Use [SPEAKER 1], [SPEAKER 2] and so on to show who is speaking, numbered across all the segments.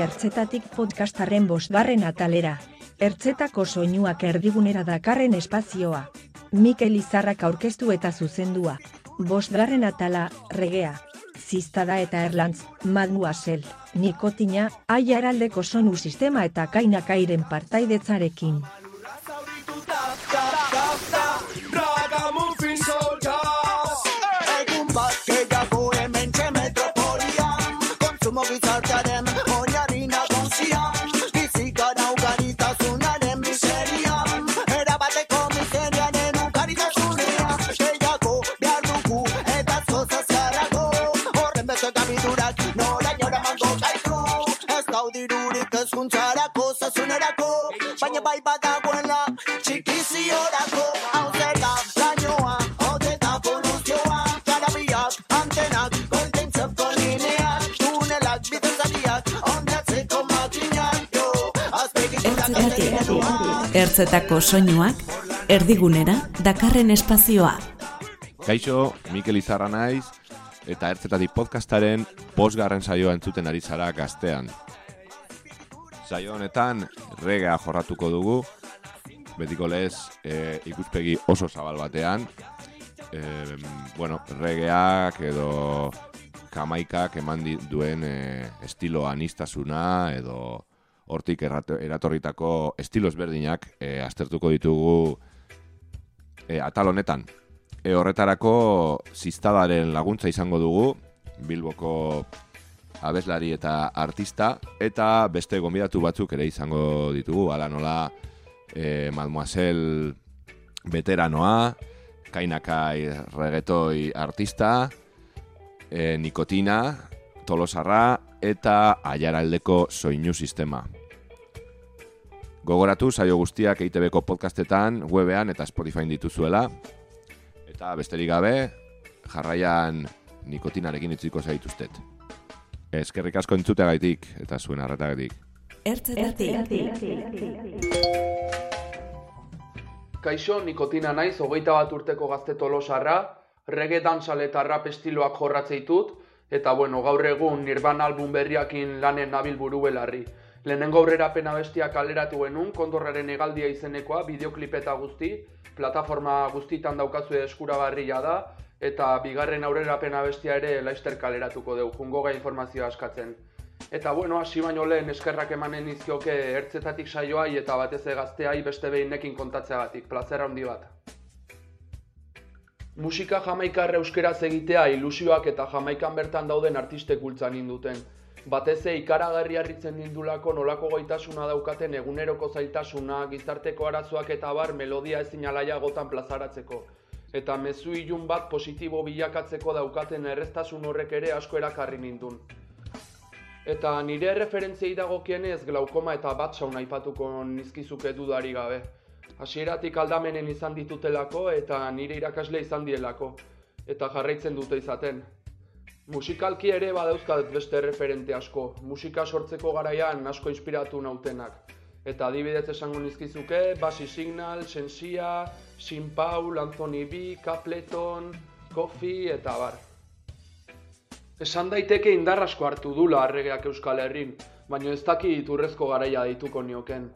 [SPEAKER 1] ertzetatik podcastaren bosgarren atalera. Ertzetako soinuak erdigunera dakarren espazioa. Mikel Izarrak aurkeztu eta zuzendua. Bosgarren atala, regea. Ziztada eta erlantz, mademoiselle, nikotina, aiaraldeko sonu sistema eta kainakairen partaidetzarekin.
[SPEAKER 2] Ezkuntzarako zasunerako Baina bai badagoela txikiziorako Hau zela lainoa, hode da voluzioa Garabiak, antenak, goldentzeko lineak Tunelak, bidezariak, ondatzeko makinak Jo,
[SPEAKER 3] Ertzetatik, ertzetako soinuak, erdigunera, dakarren espazioa.
[SPEAKER 4] Kaixo, Mikel Izarra naiz, eta ertzetatik podcastaren bosgarren saioa entzuten ari zara gaztean. Saio honetan, regea jorratuko dugu, betiko lez e, ikuspegi oso zabal batean, e, bueno, regeak edo kamaikak eman duen e, estilo anistasuna edo hortik eratorritako estilo ezberdinak e, aztertuko ditugu e, atal honetan. E, horretarako ziztadaren laguntza izango dugu, Bilboko abeslari eta artista, eta beste gonbidatu batzuk ere izango ditugu, ala nola e, Mademoiselle veteranoa, Kainakai regetoi artista, e, Nikotina, Tolosarra eta Aiaraldeko soinu sistema. Gogoratu saio guztiak EITB-ko podcastetan, webean eta Spotify dituzuela. Eta besterik gabe, jarraian nikotinarekin itziko zaituztet. Eskerrik asko entzuteagaitik eta zuen arretagatik.
[SPEAKER 3] Ertzetatik,
[SPEAKER 5] Kaixo, nikotina naiz, hogeita bat urteko gazte tolosarra, reggae dansal eta rap estiloak jorratzeitut, eta bueno, gaur egun Nirvana album berriakin lanen nabil buru belarri. Lehenengo aurrerapena bestiak kaleratu genuen, kondorraren egaldia izenekoa, bideoklip eta guzti, plataforma guztitan daukazue eskuragarria da, eta bigarren aurrerapena bestia ere laister kaleratuko dugu, jungo gai informazioa askatzen. Eta bueno, hasi baino lehen eskerrak emanen izkioke ertzetatik saioai eta batez gazteai beste behinekin kontatzeagatik, plazera handi bat. Musika jamaikar euskeraz egitea ilusioak eta jamaikan bertan dauden artistek bultzan induten. Batez ere ikaragarri harritzen nindulako nolako gaitasuna daukaten eguneroko zailtasuna, gizarteko arazoak eta bar melodia ezin alaiagotan plazaratzeko. Eta mezu ilun bat positibo bilakatzeko daukaten erreztasun horrek ere asko erakarri nindun. Eta nire referentziei dagokienez glaukoma eta bat saun aipatuko nizkizuke dudari gabe. Hasieratik aldamenen izan ditutelako eta nire irakasle izan dielako. Eta jarraitzen dute izaten. Musikalki ere badauzkat beste referente asko. Musika sortzeko garaian asko inspiratu nautenak. Eta adibidez esango nizkizuke, Basi Signal, Sensia, Sin Paul, Anthony B, Capleton, Coffee eta bar. Esan daiteke indar asko hartu dula arregeak Euskal Herrin, baina ez dakit urrezko garaia deituko nioken.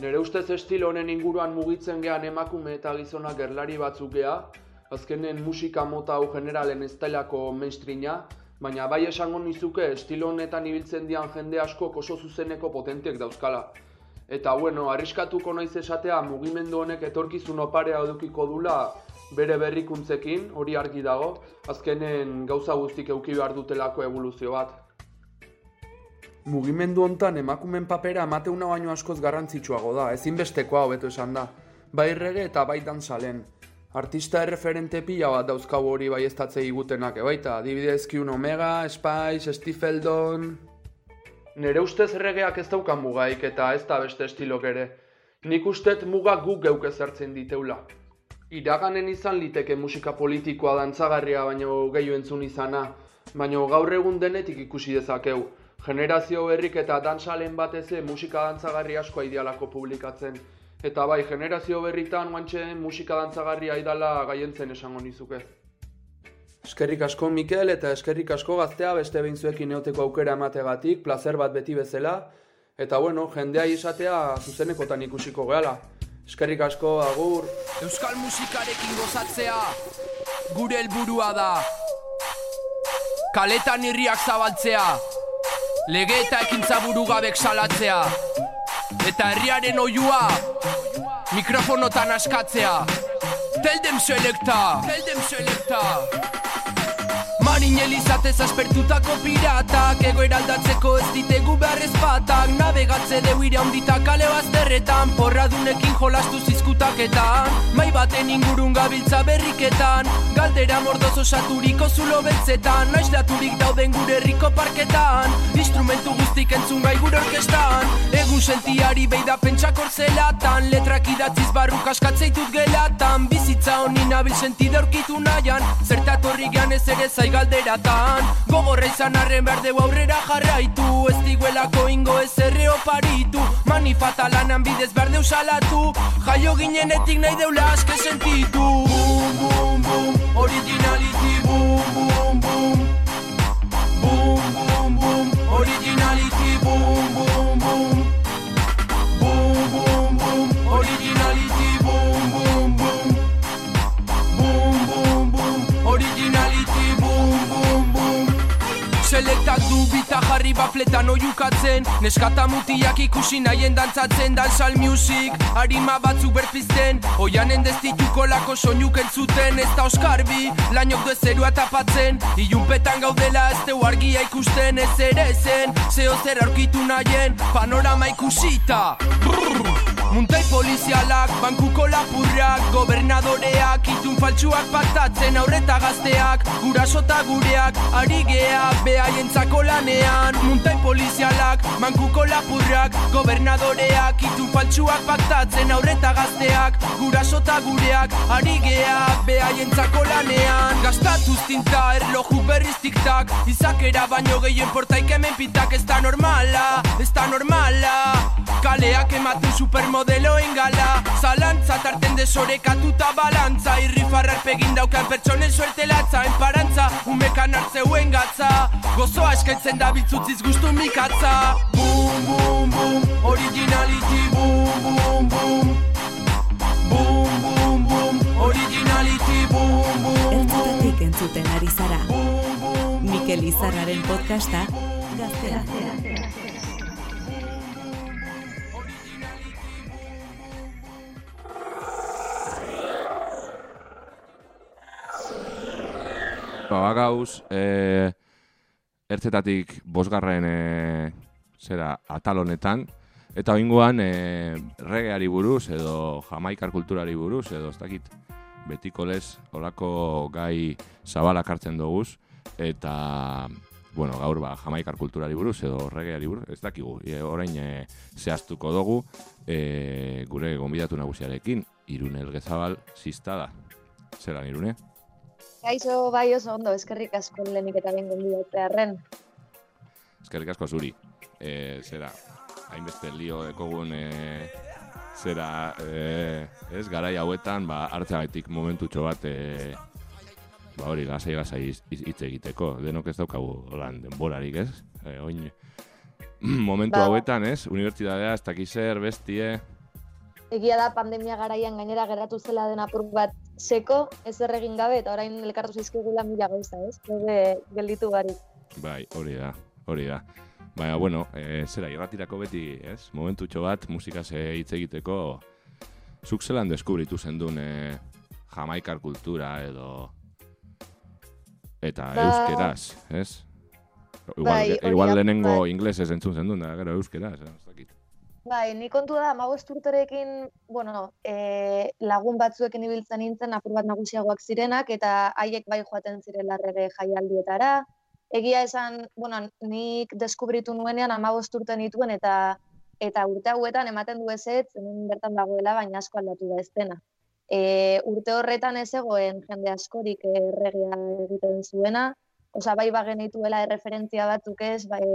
[SPEAKER 5] Nere ustez estilo honen inguruan mugitzen gean emakume eta gizonak gerlari batzuk gea, azkenen musika mota hau generalen ez mainstreama, baina bai esango nizuke estilo honetan ibiltzen dian jende asko oso zuzeneko potentek dauzkala. Eta bueno, arriskatuko naiz esatea mugimendu honek etorkizun oparea edukiko dula bere berrikuntzekin, hori argi dago, azkenen gauza guztik euki behar dutelako evoluzio bat. Mugimendu hontan emakumen papera emateuna baino askoz garrantzitsuago da, ezinbestekoa hobeto esan da. Bai rege eta bai dansalen. Artista erreferente pila bat dauzkau hori bai estatze igutenak ebaita, adibidez Kiun Omega, Spice, Steve Eldon... Nere ustez regeak ez daukan mugaik eta ez da beste estilok ere. Nik ustet mugak guk geuk ezartzen diteula. Iraganen izan liteke musika politikoa dantzagarria baino gehiu entzun izana, baino gaur egun denetik ikusi dezakeu. Generazio berrik eta dansalen batez ere musika dantzagarri asko aidialako publikatzen. Eta bai, generazio berritan guantxe musika dantzagarria aidala gaientzen esango nizuke. Eskerrik asko Mikel eta eskerrik asko gaztea beste behin neoteko aukera emategatik, placer bat beti bezala. Eta bueno, jendea izatea zuzenekotan ikusiko gehala. Eskerrik asko, agur.
[SPEAKER 6] Euskal musikarekin gozatzea, gure helburua da. Kaletan irriak zabaltzea, lege eta ekintza buru gabek salatzea. Eta herriaren oiua, mikrofonotan askatzea. Tell them selecta, tell them selecta. Marin elizatez aspertutako piratak. Ego eraldatzeko ez ditegu behar ezpatak Navegatze deu ire handitak kale bazterretan. Porra dunekin jolastu zizkutaketan. Mai baten ingurun gabiltza berriketan. Galdera mordoz osaturiko zulo beltzetan. Naizlaturik dauden gure herriko parketan. Instrumentu guztik entzun gai gure orkestan. Egun sentiari beida pentsakor zelatan Letrak idatziz barruk askatzeitut gelatan. Bizitza honi nabil sentide aurkitu nahian. Zertatorri gian ez ere zaiga galderatan Gogorra izan arren behar deu aurrera jarraitu. Ez diguelako ingo ez erre oparitu Manifata lanan bidez behar deu salatu. Jaio ginenetik nahi deula aske sentitu. Boom, boom, boom, originality Boom, boom, Selektak du bita jarri bafletan oiukatzen Neskata mutiak ikusi nahien dantzatzen. Dansal music, harima batzuk berpizten. Oianen destituko lako soinuk entzuten. Ez da oskarbi, lainok du ezerua tapatzen. Ilunpetan gaudela ez teu argia ikusten. Ez ere zen, zeo zer aurkitu nahien. Panorama ikusita. Brrr. Muntai polizialak, bankuko lapurrak Gobernadoreak, itun faltsuak patatzen Aurreta gazteak, gurasota gureak Ari geak, behaientzako lanean. Muntai polizialak, bankuko lapurrak Gobernadoreak, itun faltsuak patatzen Aurreta gazteak, gurasota gureak Ari geak, behaientzako lanean. Gastatuz tinta, erloju berriz tiktak Izakera baino gehien portaik hemen pitak Ez da normala, ez da normala. Kaleak ematen supermodeloen gala Zalantza tarten desorekatuta balantza. Irrifarrak pegin daukan pertsonen suerte latza. Enparantza, umekan hartzeuen gatza. Gozoa eskaintzen da biltzutziz guztu mikatza. Boom, boom, boom, originality Boom, boom, boom Boom, boom, boom, originality Boom, boom, boom
[SPEAKER 3] Ertzetatik entzuten ari zara. Mikel Izarraren podcasta, gaztea.
[SPEAKER 4] Ba, gauz, e, ertzetatik bosgarren e, zera atal honetan, eta oingoan e, regeari buruz edo jamaikar kulturari buruz edo ez dakit betiko lez olako gai zabalak hartzen doguz eta bueno, gaur ba, jamaikar kulturari buruz edo regeari buruz, ez dakigu, e, orain e, zehaztuko dugu e, gure gonbidatu nagusiarekin, Irune Elgezabal ziztada. Zeran, Irune?
[SPEAKER 7] Kaixo, bai oso ondo, eskerrik asko lehenik eta behin gonbidatzearren.
[SPEAKER 4] Eskerrik asko zuri. E, zera, hainbeste lio ekogun e, zera, e, ez, garai hauetan, ba, hartzagaitik momentutxo bat, e, ba hori, lasai lasai hitz egiteko. Denok ez daukagu holan denborarik, ez? E, oin, momentu
[SPEAKER 7] Ba.
[SPEAKER 4] hauetan, ez? Unibertsitatea, ez dakiz zer, bestie,
[SPEAKER 7] Egia da pandemia garaian gainera geratu zela den apur bat seko, ez egin gabe, eta orain elkartu zaizkigula mila gauza, ez? Gaude gelditu barik.
[SPEAKER 4] Bai, hori da, hori da. Baina, bueno, e, zera, irratirako beti, ez? Momentutxo bat, musikaz hitz egiteko, zuk zelan deskubritu zendun e, jamaikar kultura edo... Eta
[SPEAKER 7] Ba-
[SPEAKER 4] euskeraz, ez? Igual,
[SPEAKER 7] Bai,
[SPEAKER 4] igual lehenengo
[SPEAKER 7] bai.
[SPEAKER 4] inglesez entzun zendun, da, gero euskeraz, ez.
[SPEAKER 7] Bai, ni kontua da, amabost urterekin, bueno, e, lagun batzuekin ibiltzen nintzen, apur bat nagusiagoak zirenak, eta haiek bai joaten zirela rege jaialdietara. Egia esan, bueno, nik deskubritu nuenean amabost urte nituen, eta eta urte hauetan ematen du ezetz, hemen bertan dagoela, baina asko aldatu da ez dena. E, urte horretan ez egoen jende askorik erregea egiten zuena, Osa, bai bagenituela erreferentzia batzuk ez, bai,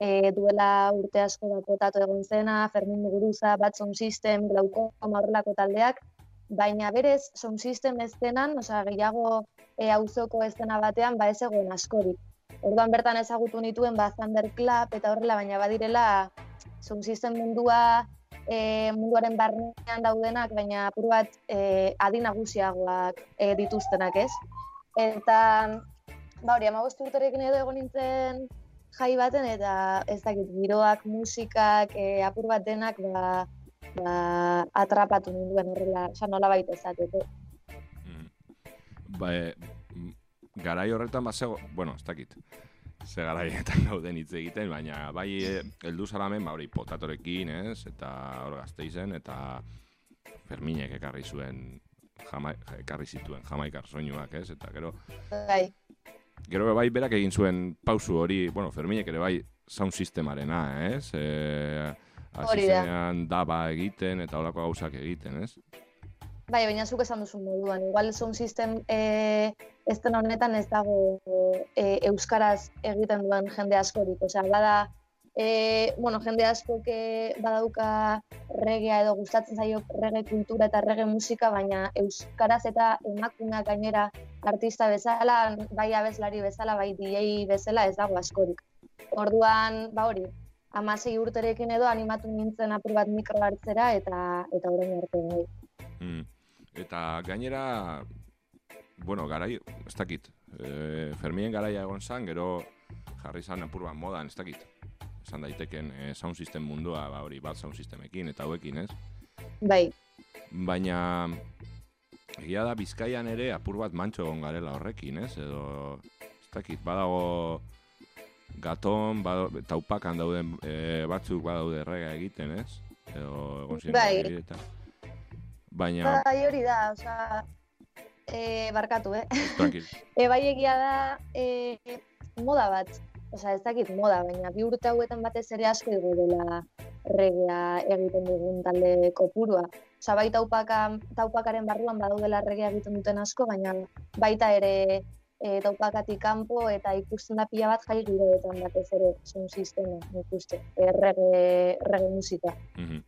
[SPEAKER 7] e, duela urte asko da potatu egon zena, Fermin Muguruza, Batson System, Glaukoma horrelako taldeak, baina berez sound system estenan, osea gehiago e, auzoko estena batean ba ez egoen askorik. Orduan bertan ezagutu nituen ba Thunder Club eta horrela baina badirela sound system mundua e, munduaren barnean daudenak, baina apur bat e, adi nagusiagoak e, dituztenak, ez? Eta, ba hori, amagostu urterekin edo egon nintzen jai baten, eta ez dakit, giroak, musikak, e, apur bat denak, ba, ba, atrapatu ninduen horrela, oza, nola baita ezateko.
[SPEAKER 4] Mm. Ba, e, garai horretan bat zego, bueno, ez dakit, ze garaietan gauden hitz egiten, baina bai heldu zaramen, ba hori potatorekin, ez, eta hor gazteizen, eta Ferminek ekarri zuen, jama, ekarri zituen jamaikar soinuak, ez, eta gero,
[SPEAKER 7] Bai,
[SPEAKER 4] gero bai berak egin zuen pausu hori, bueno, Ferminek ere bai sound sistemarena, ez, e, hasi
[SPEAKER 7] Hori da.
[SPEAKER 4] zenean daba egiten, eta holako gauzak egiten, ez?
[SPEAKER 7] bai, baina zuk esan duzu moduan, igual sound system e, esten honetan ez dago e, euskaraz egiten duen jende askorik, osea, bada, e, bueno, jende askok e, badauka regea edo gustatzen zaio rege kultura eta rege musika, baina euskaraz eta emakumeak gainera artista bezala, bai abeslari bezala, bai DJ bezala ez dago askorik. Orduan, ba hori, amasei urterekin edo animatu nintzen apur bat mikro hartzera eta eta orain arte bai.
[SPEAKER 4] Mm. Eta gainera, bueno, garai, ez dakit, e, Fermien garaia egon zan, gero jarri zan apur bat modan, ez dakit. Esan daiteken e, sound system mundua, ba hori, bat sound systemekin eta hauekin, ez?
[SPEAKER 7] Bai,
[SPEAKER 4] Baina, egia da Bizkaian ere apur bat mantxo egon garela horrekin, ez? Edo, ez dakit, badago gaton, bado, taupakan dauden e, batzuk badaude errega egiten, ez? Edo, egon ziren
[SPEAKER 7] Bai.
[SPEAKER 4] eta... Baina,
[SPEAKER 7] bai hori da, osea, e, barkatu, eh?
[SPEAKER 4] tranquil.
[SPEAKER 7] E, bai egia da e, moda bat, osea ez dakit moda, baina bi urte hauetan batez ere asko igo dela regea egiten dugun talde kopurua. Osea, bai taupaka, taupakaren barruan badaudela regea egiten duten asko, baina baita ere e, taupakatik kanpo eta ikusten da pila bat jai giroetan batez ere sound sistema, nik uste, e, rege, rege musika.
[SPEAKER 4] Mhm.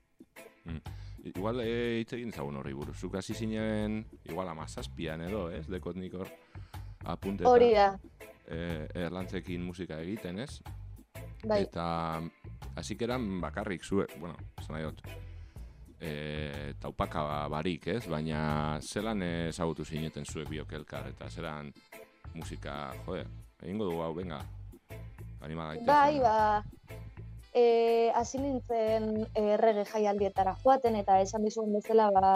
[SPEAKER 4] Mhm. Igual eh, hitz egin zagun horri buruz. Zuk hasi zinen, igual amazazpian edo, ez? Dekot nik hor apunteta.
[SPEAKER 7] Hori da,
[SPEAKER 4] Eh, erlantzekin musika egiten, ez?
[SPEAKER 7] bai.
[SPEAKER 4] Eta hasikeran bakarrik zuek, bueno, esan nahi dut, e, taupaka barik, ez? Baina zelan ezagutu zineten zuek biok elkar, eta zelan musika, jode, egingo dugu hau, venga, anima gaitezen.
[SPEAKER 7] Bai, ba, e, hasi nintzen e, rege jaialdietara joaten, eta esan dizugun bezala, ba,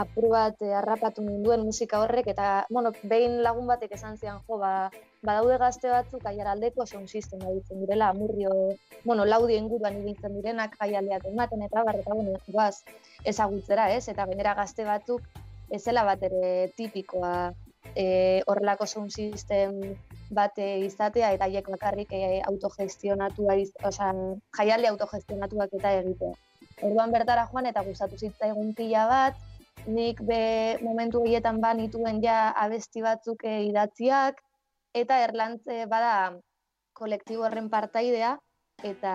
[SPEAKER 7] apur bat e, harrapatu ninduen musika horrek, eta, bueno, behin lagun batek esan zian, jo, ba, badaude gazte batzuk aiaraldeko sound system ditzen direla, amurrio, bueno, laudi inguruan ibiltzen direnak jaialdiak ematen, eta bar, eta, bueno, guaz, ezagutzera, ez? Eta gainera gazte batzuk, ez zela bat ere tipikoa e, horrelako sound system bate izatea eta haiek bakarrik e, autogestionatua, osea, jaialdi autogestionatuak eta egitea. Orduan bertara joan eta gustatu zitzaigun pila bat, nik be momentu horietan ba nituen ja abesti batzuk e, idatziak, eta erlantze bada kolektibo horren partaidea, eta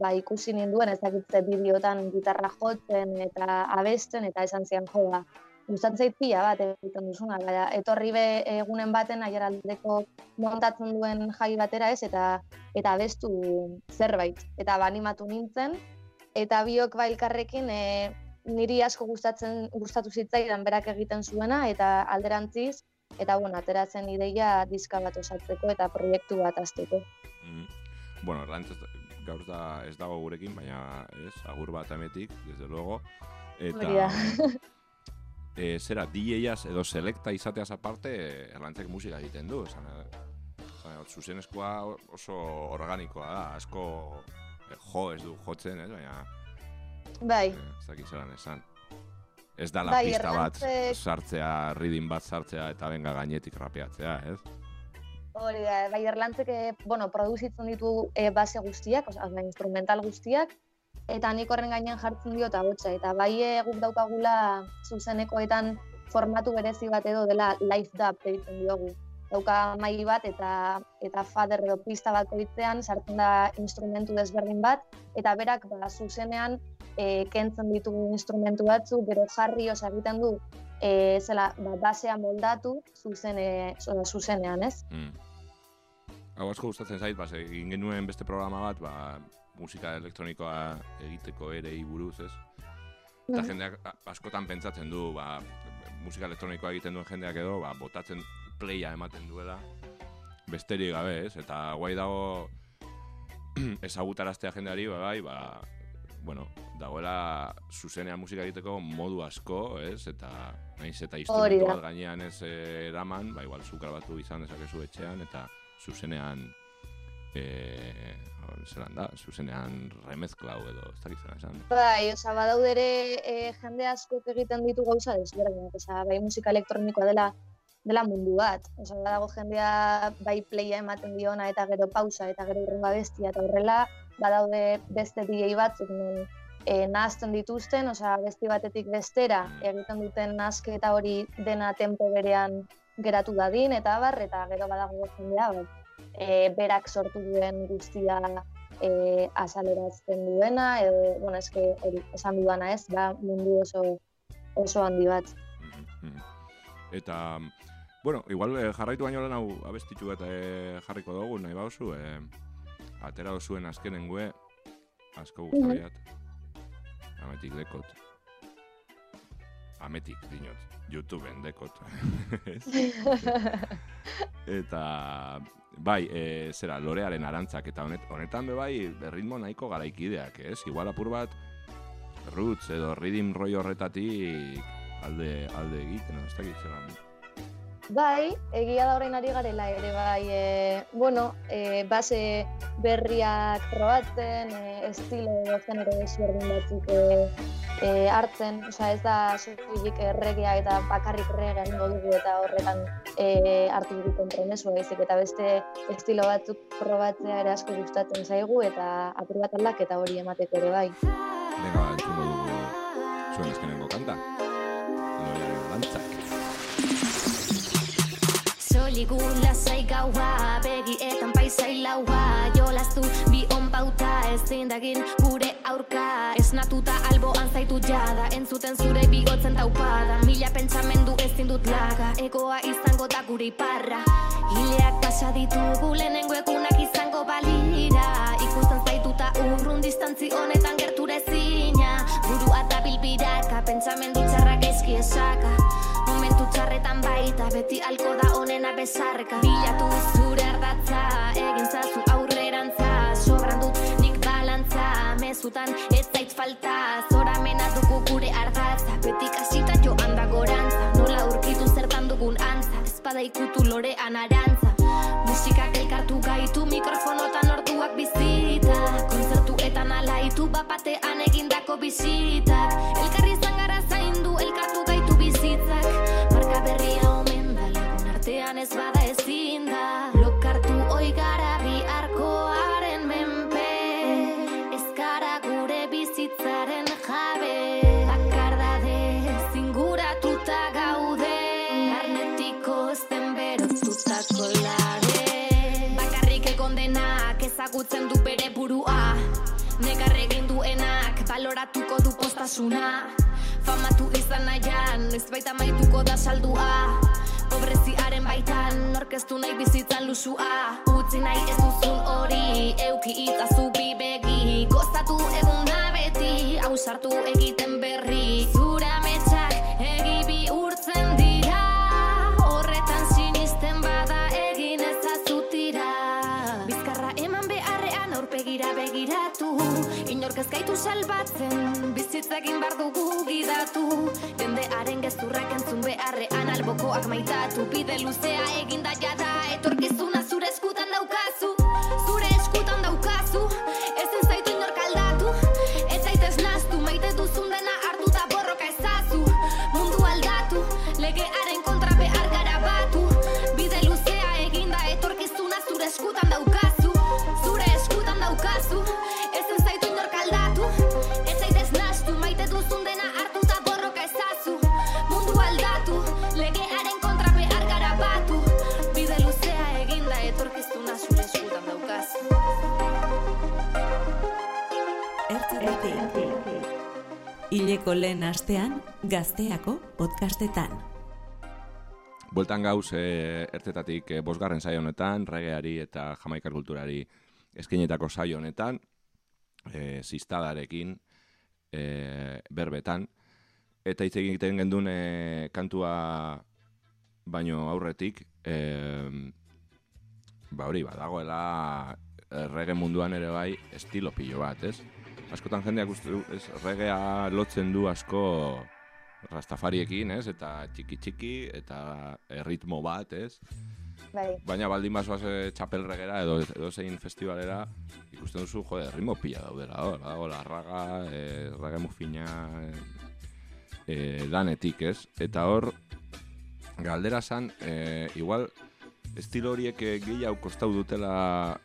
[SPEAKER 7] ba, ikusi ninduen ezakitze bideotan gitarra jotzen eta abesten, eta esan zian jo ba, gustatzen pila bat egiten duzuna, baina etorri be egunen baten aiaraldeko montatzen duen jai batera ez, eta eta abestu zerbait. Eta ba, animatu nintzen, eta biok ba elkarrekin e, niri asko gustatzen gustatu zitzaidan berak egiten zuena, eta alderantziz, eta bueno, ateratzen ideia diska bat osatzeko eta proiektu bat hasteko.
[SPEAKER 4] Mm. Bueno, erlantz ez- gaur da ez dago gurekin, baina ez, agur bat emetik, desde luego. Eta,
[SPEAKER 7] Hori da.
[SPEAKER 4] e, zera, DJ-az edo selekta izateaz aparte, erlantzek musika egiten du, esan, esan, zuzenezkoa oso organikoa da, asko eh, jo ez du jotzen, ez, baina
[SPEAKER 7] Bai,
[SPEAKER 4] eh, ez dakit zelan esan. Ez da la
[SPEAKER 7] Bai,
[SPEAKER 4] pista bat sartzea, ridin bat sartzea eta benga gainetik rapeatzea, ez?
[SPEAKER 7] hori da, bai erlantzek, eh, bueno, produzitzen ditu e, base guztiak, osea, instrumental guztiak, eta nik horren gainean jartzen dio eta hotza, eta bai eh, guk daukagula zuzenekoetan formatu berezi bat edo dela live dub deitzen diogu. Dauka maili bat eta eta fader edo pista bat koitzean sartzen da instrumentu desberdin bat, eta berak ba, zuzenean e, kentzen ditugu instrumentu batzuk, gero jarri, osea, egiten du e, zela, ba, basea moldatu zuzene, zo- zuzenean, ez?
[SPEAKER 4] Mm. Hau asko gustatzen zait, bas, egin genuen beste programa bat, ba, musika elektronikoa egiteko ere buruz, ez? Eta
[SPEAKER 7] Mhm.
[SPEAKER 4] jendeak a- askotan pentsatzen du, ba, musika elektronikoa egiten duen jendeak edo, ba, botatzen playa ematen duela, besterik gabe, ez? Eta guai dago ezagutaraztea jendeari, ba, bai, ba, bueno, dagoela zuzenean musika egiteko modu asko, ez? Eta naiz eta instrumentu bat gainean ez eraman, ba, igual zukar batu izan dezakezu etxean, eta zuzenean eh, zelan da, zuzenean remezklau edo, ez dakit zelan esan.
[SPEAKER 7] Bai, oza, badaude ere e, jende askok egiten ditu gauza desberdinak, oza, bai musika elektronikoa dela dela mundu bat. Oza, badago jendea bai playa ematen diona eta gero pausa eta gero urrenga bestia eta horrela, badaude beste DJ batzuk non e, nahazten dituzten, oza, besti batetik bestera egiten duten nasketa hori dena tempo berean geratu dadin, eta abar, eta gero badago jendea, bai, e, berak sortu duen guztia e, azalerazten duena, edo, bueno, eske, hori, esan dudana ez, da mundu oso, oso handi bat.
[SPEAKER 4] Mhm, mhm. Eta, bueno, igual eh, jarraitu baino lehen hau abestitu bat eh, jarriko dugu, nahi bauzu, eh, atera zuen azkenengue, asko guztariat, ametik dekot. Ametik, dinot, YouTubeen dekot. Eta, bai, e, zera, lorearen arantzak, eta honet, honetan be bai, ritmo nahiko garaikideak, ez? Igual apur bat, roots edo rhythm roi horretatik alde, alde egiten, ez dakit zelan.
[SPEAKER 7] Bai, egia da orain ari garela ere, bai, e, bueno, e, base berriak probatzen, e, estilo edo genero desberdin batzuk e, e, hartzen, osea ez da soilik erregea eta bakarrik regea egingo dugu eta horretan e, hartu dugu konpromesu baizik eta beste estilo batzuk probatzea ere asko gustatzen zaigu eta apur bat aldaketa hori emateko ere bai.
[SPEAKER 4] Venga, entzungo dugu zuen azkenengo kanta.
[SPEAKER 8] Soligu lasai gaua, begietan paisai laua. Jolastu bi onpauta ezin dagin gure aurka. Esnatuta alboan zaitu jada, entzuten zure bigotzen taupada. Mila pentsamendu ezin dut laga, egoa izango da gure iparra. Hileak pasa ditugu lehenengo egunak izango balira. Ikusten zaituta urrun distantzi honetan gertura ezina Burua eta bilbiraka, pentsamendu txarrak eski esaka txarretan baita, beti alko da onena besarka. Bilatu zure ardatza, egin zazu aurrerantza. Sobran dut nik balantza, mezutan ez zait falta. Zoramena dugu gure ardatza, beti kasita joan da gorantza. Nola urkitu zertan dugun antza, espada ikutu lorean arantza. Musikak elkartu gaitu, mikrofonotan orduak bizita. Kontzertuetan alaitu, bapatean egindako bisitak. Elkarri izan gara baloratuko du postasuna Famatu izan nahian, noiz baita maituko da saldua. Pobreziaren baitan, orkestu nahi bizitzan lusua Utzi nahi ez duzun hori, euki itzazu bi begi. Gozatu egun da beti, ausartu egiten berri Inork ez gaitu salbatzen Bizitzekin bar dugu gidatu. Jendearen gezurrak entzun beharrean albokoak maitatu. Bide luzea eginda jada Etorkizuna zure eskutan daukazu daukazu
[SPEAKER 3] RTBT Ileko lehen astean, gazteako podcastetan.
[SPEAKER 4] Bueltan gauz, e, ertetatik e, bosgarren saio honetan, regeari eta jamaikar kulturari eskenetako saio honetan, e, ziztadarekin, e, berbetan, eta hitz egiten gendun e, kantua baino aurretik, e, ba hori, badagoela errege munduan ere bai estilo pilo bat, ez? Askotan jendeak uste du, ez, regea lotzen du asko rastafariekin, ez? Eta txiki-txiki, eta erritmo bat, ez?
[SPEAKER 7] Bai,
[SPEAKER 4] Baina baldin bazoaz e, txapelregera edo, edo zein festivalera ikusten duzu, jode, ritmo pila daudela, hor, badago larraga, e, rage mufina, e, e, danetik, ez? Eta hor, galdera zan, e, igual, estilo horiek e, gehiago kostau dutela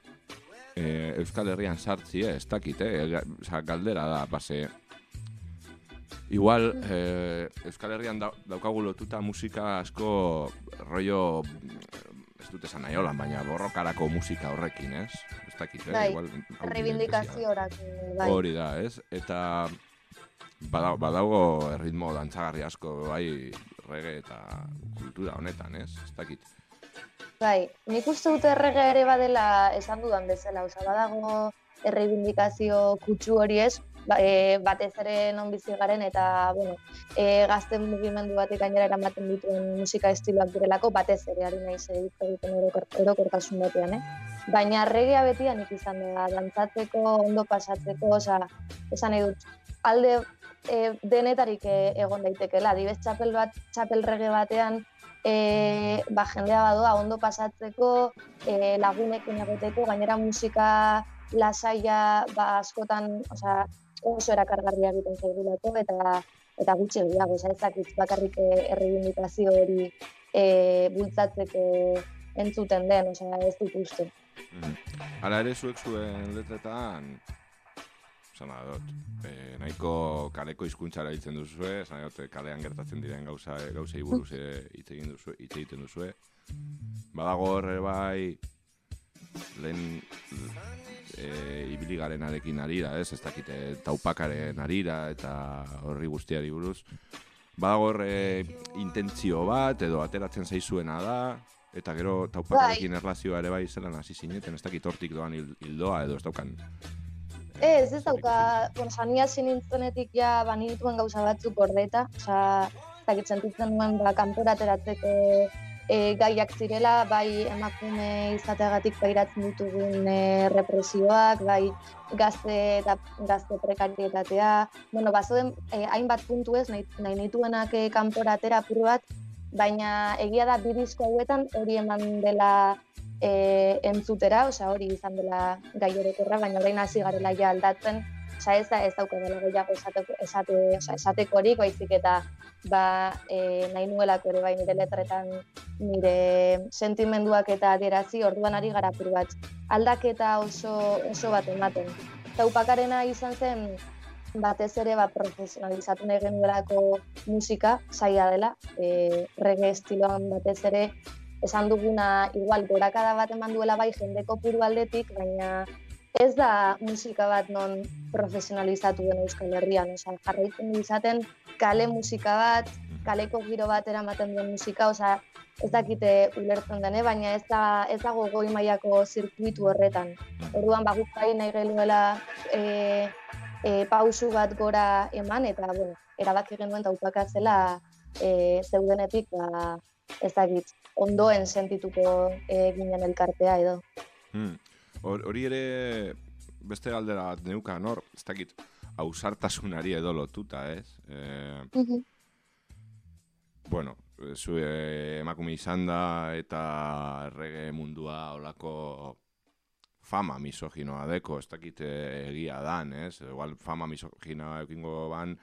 [SPEAKER 4] e, Euskal Herrian sartzi, eh? ez dakit, eh? Osa, galdera da, base, Igual, eh, Euskal Herrian da, daukagu lotuta musika asko rollo, ez dute esan nahi holan, baina borrokarako musika horrekin, ez? Ez dakit, eh?
[SPEAKER 7] Bai,
[SPEAKER 4] Igual,
[SPEAKER 7] reivindikaziorak, bai.
[SPEAKER 4] Hori da, ez? Eta badago, badago erritmo dantzagarri asko bai rege eta kultura honetan, ez? Ez dakit.
[SPEAKER 7] Bai, nik uste dute errega ere badela esan dudan bezala, oza, badago erreibindikazio kutsu hori ez, ba, e, batez ere non bizi garen eta, bueno, e, gazte mugimendu batek gainera eramaten dituen musika estiloak direlako, batez ere ari naiz egiten orokor, orokortasun batean, eh? Baina regea betian izan da, dantzatzeko, ondo pasatzeko, oza, esan nahi dut, alde e, denetarik e, egon daitekela, adibez txapel bat, txapel rege batean, e, ba, jendea badoa ondo pasatzeko, e, lagunekin egoteko, gainera musika lasaia ba, askotan osea, oso erakargarria egiten zaigulako eta eta gutxi gehiago, ez dakit bakarrik e, erreibindikazio hori e, bultzatzeko entzuten den, osea, ez dut uste.
[SPEAKER 4] Mm. Hala ere zuek zuen letretan, nahi dut, e, nahiko kaleko hizkuntzara hiltzen duzue, esan dut, kalean gertatzen diren gauza, gauzei buruz hitz egin duzue, hitz egiten duzue. Badago horre bai, lehen e, ibili garenarekin arira, ez, ez dakite, taupakaren arira eta horri guztiari buruz. Badago horre intentzio bat, edo ateratzen zaizuena da, eta gero taupakarekin erlazioa ere bai zelan hasi zineten, ez dakit hortik doan hil- hildoa edo ez daukan.
[SPEAKER 7] Ez, ez dauka, bueno, sani hasi nintzenetik ja banituen gauza batzuk gordeta, osea, ez dakit sentitzen nuen ba, kanpora ateratzeko e, gaiak zirela, bai emakume izateagatik pairatzen ditugun e, represioak, bai gazte eta gazte prekarietatea. Bueno, bazoden e, hainbat puntu ez, nahi, nahi nituenak e, kanpora atera bat, baina egia da bi disko hauetan hori eman dela e, entzutera, osea hori izan dela gai orokorra, baina orain hasi garela ja aldatzen, osea ez da ez daukadala gehiago esateko, esate, osea, esatekorik, baizik eta ba, e, nahi nuelako ere bai nire letretan nire sentimenduak eta adierazi orduan ari gara bat aldaketa oso, oso bat ematen. Taupakarena izan zen batez ere ba, profesionalizatu nahi genuelako musika, zaila dela, e, reggae estiloan batez ere esan duguna igual gorakada bat eman duela bai jende kopuru aldetik, baina ez da musika bat non profesionalizatu den Euskal Herrian, osea, jarraitzen izaten kale musika bat, kaleko giro bat eramaten duen musika, osea, ez dakite ulertzen dene, baina ez, da, ez dago goi mailako zirkuitu horretan. Orduan, ba, guk bai nahi genuela e, e, pausu bat gora eman, eta, bueno, erabaki genuen taupakatzela e, zeudenetik, ba, ez dakit, ondoen sentituko e, ginen elkartea edo.
[SPEAKER 4] Hmm. Hor- Hori ere beste galdera bat neukan hor, ez dakit, ausartasunari edo lotuta, ez? E, bueno, zu e, emakume izan da eta errege mundua olako fama misoginoa deko, ez dakit eh, egia dan, ez? Igual fama misoginoa ekingo ban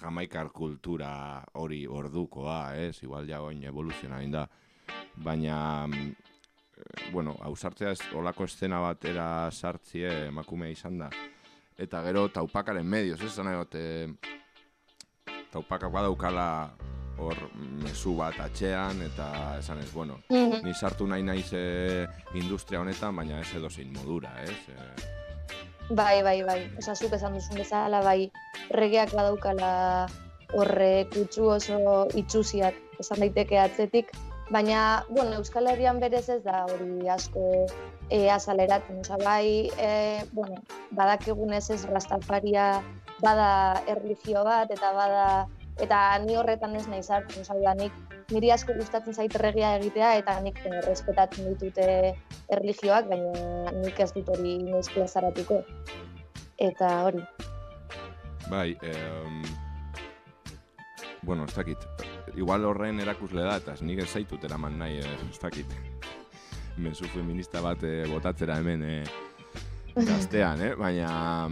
[SPEAKER 4] jamaikar kultura hori ordukoa, ez? Igual ja oin evoluziona egin da. Baina, mm, eh, bueno, ausartzea ez olako eszena batera sartzie emakumea izan da. Eta gero taupakaren medios, ez? Zan egot, taupakak badaukala hor mezu bat atxean, eta esan ez, bueno,
[SPEAKER 7] Mhm.
[SPEAKER 4] ni sartu nahi naiz eh, industria honetan, baina ez edo zein modura, ez? Eh,
[SPEAKER 7] Bai, bai, bai. Osa, zuk esan duzun bezala, bai, regeak badaukala horre kutsu oso itxusiak esan daiteke atzetik, baina, bueno, Euskal Herrian berez ez da hori asko e, azaleratzen. Osa, bai, e, bueno, badakigunez ez rastafaria bada erlijio bat, eta bada, eta ni horretan ez nahi sartzen, osa, da, nik niri asko gustatzen zait regia egitea eta nik eh, respetatzen ditute erlijioak, baina nik ez dut hori noiz plazaratuko. Eta hori.
[SPEAKER 4] Bai, em, bueno, ez dakit. Igual horren erakusle da, eta nik ez zaitut eraman nahi, eh, ez dakit. Mezu feminista bat eh, botatzera hemen eh, gaztean, eh? baina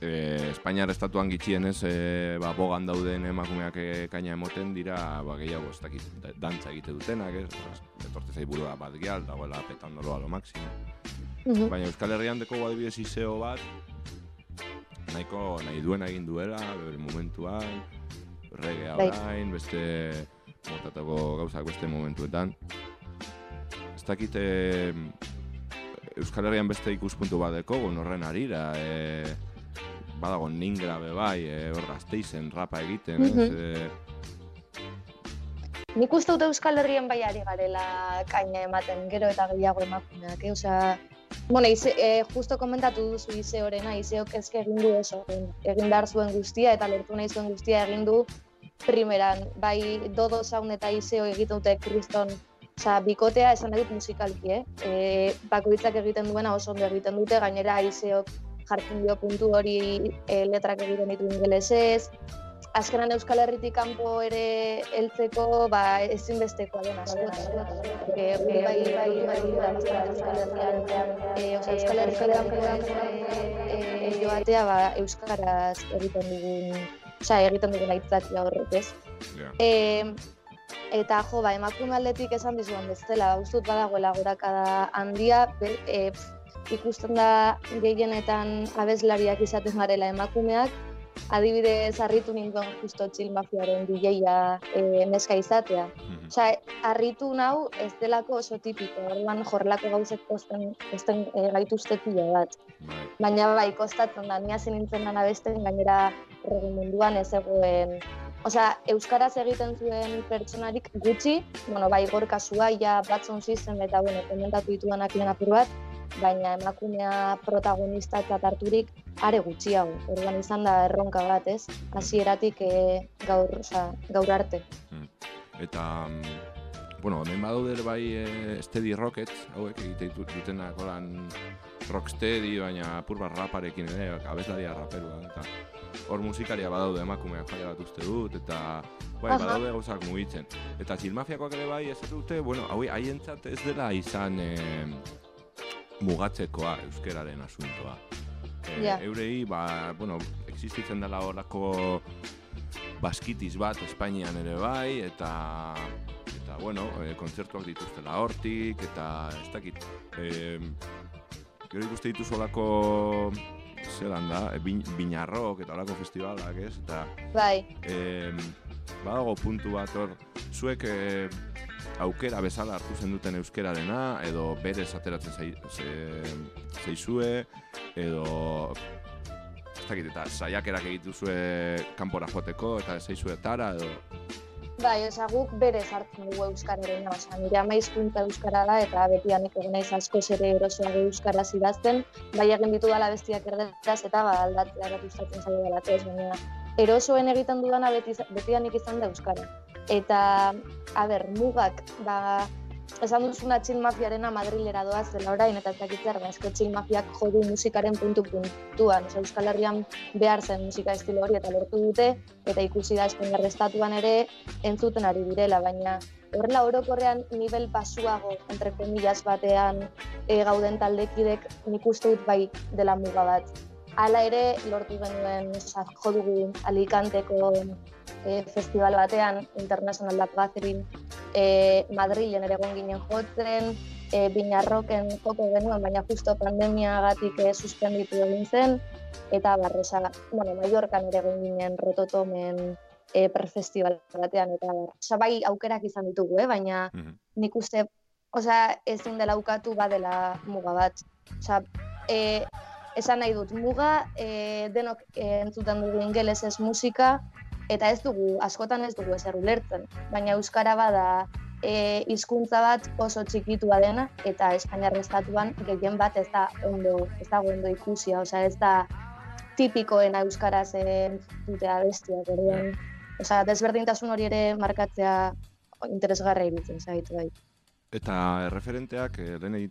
[SPEAKER 4] eh, Espainiar estatuan gitxienez eh, ba, bogan dauden emakumeak eh, kaina emoten dira ba, gehiago ez dakit, da- dantza egite dutenak, ez? Etorte zai burua bat gehial, dagoela petandolo a lo máximo.
[SPEAKER 7] Mhm.
[SPEAKER 4] Baina Euskal Herrian deko adibidez izeo bat, nahiko nahi duena egin duela, bere momentuan, regea
[SPEAKER 7] Bai.
[SPEAKER 4] orain, beste motatako gauzak beste momentuetan. Ez dakit eh, Euskal Herrian beste ikuspuntu bat deko, horren arira, e, badago ningra be bai, e, hor gazteizen rapa egiten, ez?
[SPEAKER 7] Mhm.
[SPEAKER 4] E,
[SPEAKER 7] Nik uste dut Euskal Herrien bai ari garela kaina ematen, gero eta gehiago emakumeak, eh? Osea, bueno, ize, eh, justo komentatu duzu ize horrena, izeok ezke egin du oso, egin behar zuen guztia eta lortu nahi zuen guztia egin du primeran, bai dodo zaun eta izeo egiten dute kriston, osea, bikotea esan dut musikalki, eh? E, bakoitzak egiten duena oso ondo egiten dute, gainera izeok jartzen dio puntu hori e, letrak egiten ditu ingelesez, azkenan Euskal Herritik kanpo ere heltzeko ba ezinbestekoa den askotan. Porque gure bai bai bai da Euskal Herrian eh Euskal Herrian eh joatea ba euskaraz egiten dugun, osea egiten dugun aitzakia horrek, ez?
[SPEAKER 4] ja.
[SPEAKER 7] E, eta jo, ba, emakume aldetik esan dizuan bezala, uste dut badagoela gorakada handia, e, ikusten da gehienetan abeslariak izaten garela emakumeak, adibidez harritu ninduen justo txil mafiaren DJa e, neska izatea.
[SPEAKER 4] Mhm.
[SPEAKER 7] Osea, harritu nau ez delako oso tipiko, orduan jorlako gauzek posten, posten e, gaituzte pila bat.
[SPEAKER 4] Bai.
[SPEAKER 7] Baina bai, kostatzen da, ni hasi nintzen dana besten gainera errege munduan ez zegoen Osea, euskaraz egiten zuen pertsonarik gutxi, bueno, bai, gorka ja batzon system eta, bueno, komentatu ditudanak lehen apur bat, baina emakumea protagonista eta harturik are gutxiago. Orduan izan da erronka bat, ez? Hasieratik e, gaur, osea, gaur arte.
[SPEAKER 4] Eta, mm, bueno, hemen badaude bai e, Steady Rockets, hauek egite dutenak holan rocksteady, baina apur bat raparekin ere, abeslaria raperua, eta hor musikaria badaude emakumeak jale bat uste dut, eta bai,
[SPEAKER 7] Aha.
[SPEAKER 4] badaude gauzak mugitzen. Eta txilmafiakoak ere bai, ez dute, bueno, hau haientzat ez dela izan e, mugatzekoa euskeraren asuntoa. E,
[SPEAKER 7] Ja.
[SPEAKER 4] Eurei, ba, bueno, existitzen dela horako baskitiz bat Espainian ere bai, eta eta bueno, e, kontzertuak dituztela hortik, eta ez dakit, e, gero ikuste dituzu olako zelan da, e, bin, binarrok eta olako festivalak, ez? Eta
[SPEAKER 7] Bai,
[SPEAKER 4] e, badago puntu bat hor, zuek e, aukera bezala hartu zen duten euskerarena, edo berez ateratzen zai, ze, zaizue, edo ez dakit, eta saiakerak egituzue kanpora joateko, eta zaizue tara, edo...
[SPEAKER 7] bai, osea, guk berez hartzen dugu euskararen, osea, nire ama hizkuntza euskara da, eta beti anik egon naiz askoz ere erosoago euskaraz idazten, bai egin ditu dala bestiak erderaz, eta ba, aldatzea bat gustatzen zaio dela, baina erosoen egiten dudana beti, beti anik izan da euskara. Eta, a ber, mugak, ba, esan duzuna txil mafiarena Madrilera doaz dela orain, eta ez dakit zer, ba, eske txil mafiak jodu musikaren puntu puntuan. Osea, Euskal Herrian behar zen musika estilo hori eta lortu dute, eta ikusi da Espainiar estatuan ere entzuten ari direla, baina horrela orokorrean nivel basuago, entre comillas batean e, gauden taldekidek nik uste dut bai dela muga bat. Hala ere, lortu genuen, jo dugu Alicanteko e, festival batean, International Lab Gathering, e, Madrilen ere egon ginen jotzen, e, Binarroken joko genuen, baina justo pandemiagatik e, suspenditu egin zen, eta barresa, bueno, Mallorcan ere egon ginen rototomen e, prefestival batean, eta oza, bai aukerak izan ditugu, eh? baina
[SPEAKER 4] Mhm.
[SPEAKER 7] nik uste, osea, ezin dela ukatu badela muga bat. Osea, e, Esan nahi dut, muga e, denok e, entzuten dugu ingelesez musika, eta ez dugu, askotan ez dugu ezer ulertzen. Baina Euskara bada e, hizkuntza bat oso txikitua dena, eta Espainiar estatuan gehien bat ez da ondo, ez da ondo ikusia, osea ez da tipikoena Euskaraz entzutea bestiak, orduan. Osea, desberdintasun hori ere markatzea interesgarra iruditzen zait, bai.
[SPEAKER 4] Eta referenteak, eh, lehen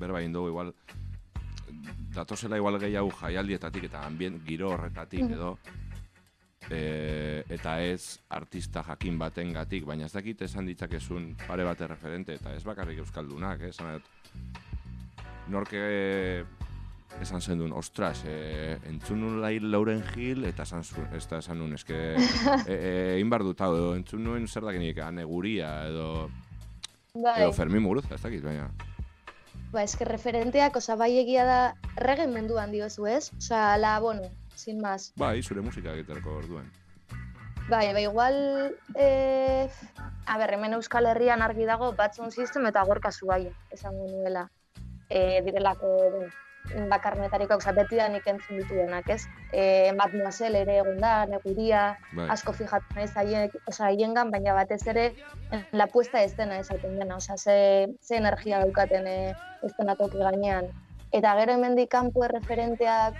[SPEAKER 4] berba egin dugu, igual, datozela igual gehiago jaialdietatik eta ambient giro horretatik
[SPEAKER 7] Mhm.
[SPEAKER 4] edo, e, eta ez artista jakin baten gatik, baina ez dakit esan ditzakezun pare bate referente, eta ez bakarrik euskaldunak, eh, esan dut, norke esan zen duen, ostras, e, entzun nuen lai Lauren Hill, eta esan zuen, ez da esan nuen, eske, e, e, egin behar dut, hau, edo entzun nuen zer dakinik, aneguria, edo,
[SPEAKER 7] Bai,
[SPEAKER 4] edo Fermin Muguruza, ez dakit, baina.
[SPEAKER 7] Ba, eske referenteak, osa, bai egia da, reggae munduan diozu ez? Osa, la, bueno, sin más.
[SPEAKER 4] Bai, zure musika egiterako orduen.
[SPEAKER 7] Bai, bai, igual, e, a ber, hemen Euskal Herrian argi dago batzun sistem eta gorka zuaia, esango nuela. E, direlako bueno, bakarnetariko, oza, beti da nik entzun dituenak, ez? E, Mademoiselle ere egon da, neguria,
[SPEAKER 4] Bai.
[SPEAKER 7] asko fijatu naiz haiek, oza, haiengan, baina batez ere la puesta ez dena esaten dena, oza, ze, ze energia daukaten e, ez dena toki gainean. Eta gero hemendik kanpo referenteak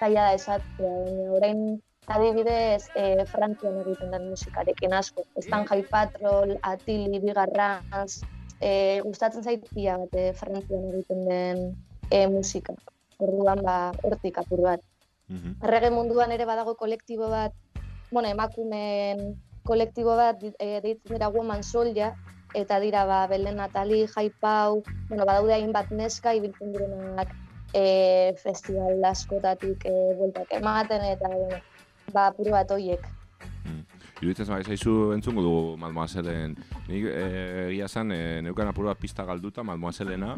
[SPEAKER 7] zaila da esatzea, baina orain adibidez e, Frantzian egiten den musikarekin asko. Estan High Patrol, Atili, Bigarranz, e, gustatzen zait pila bat e, Frantzian egiten den e, musika. Orduan ba, hortik apur bat.
[SPEAKER 4] Mhm.
[SPEAKER 7] Errege munduan ere badago kolektibo bat, bueno, emakumeen kolektibo bat e, deitzen dira Woman Soldier, eta dira ba, Belen Natali, Jaipau, bueno, badaude hainbat neska ibiltzen direnak e, festival askotatik e, bueltak ematen, eta bueno, ba, apur bat hoiek.
[SPEAKER 4] Iruditzen bai zaizu entzungo du Mademoisellen. Nik eh, egia esan e, neukan apur bat pista galduta Mademoisellena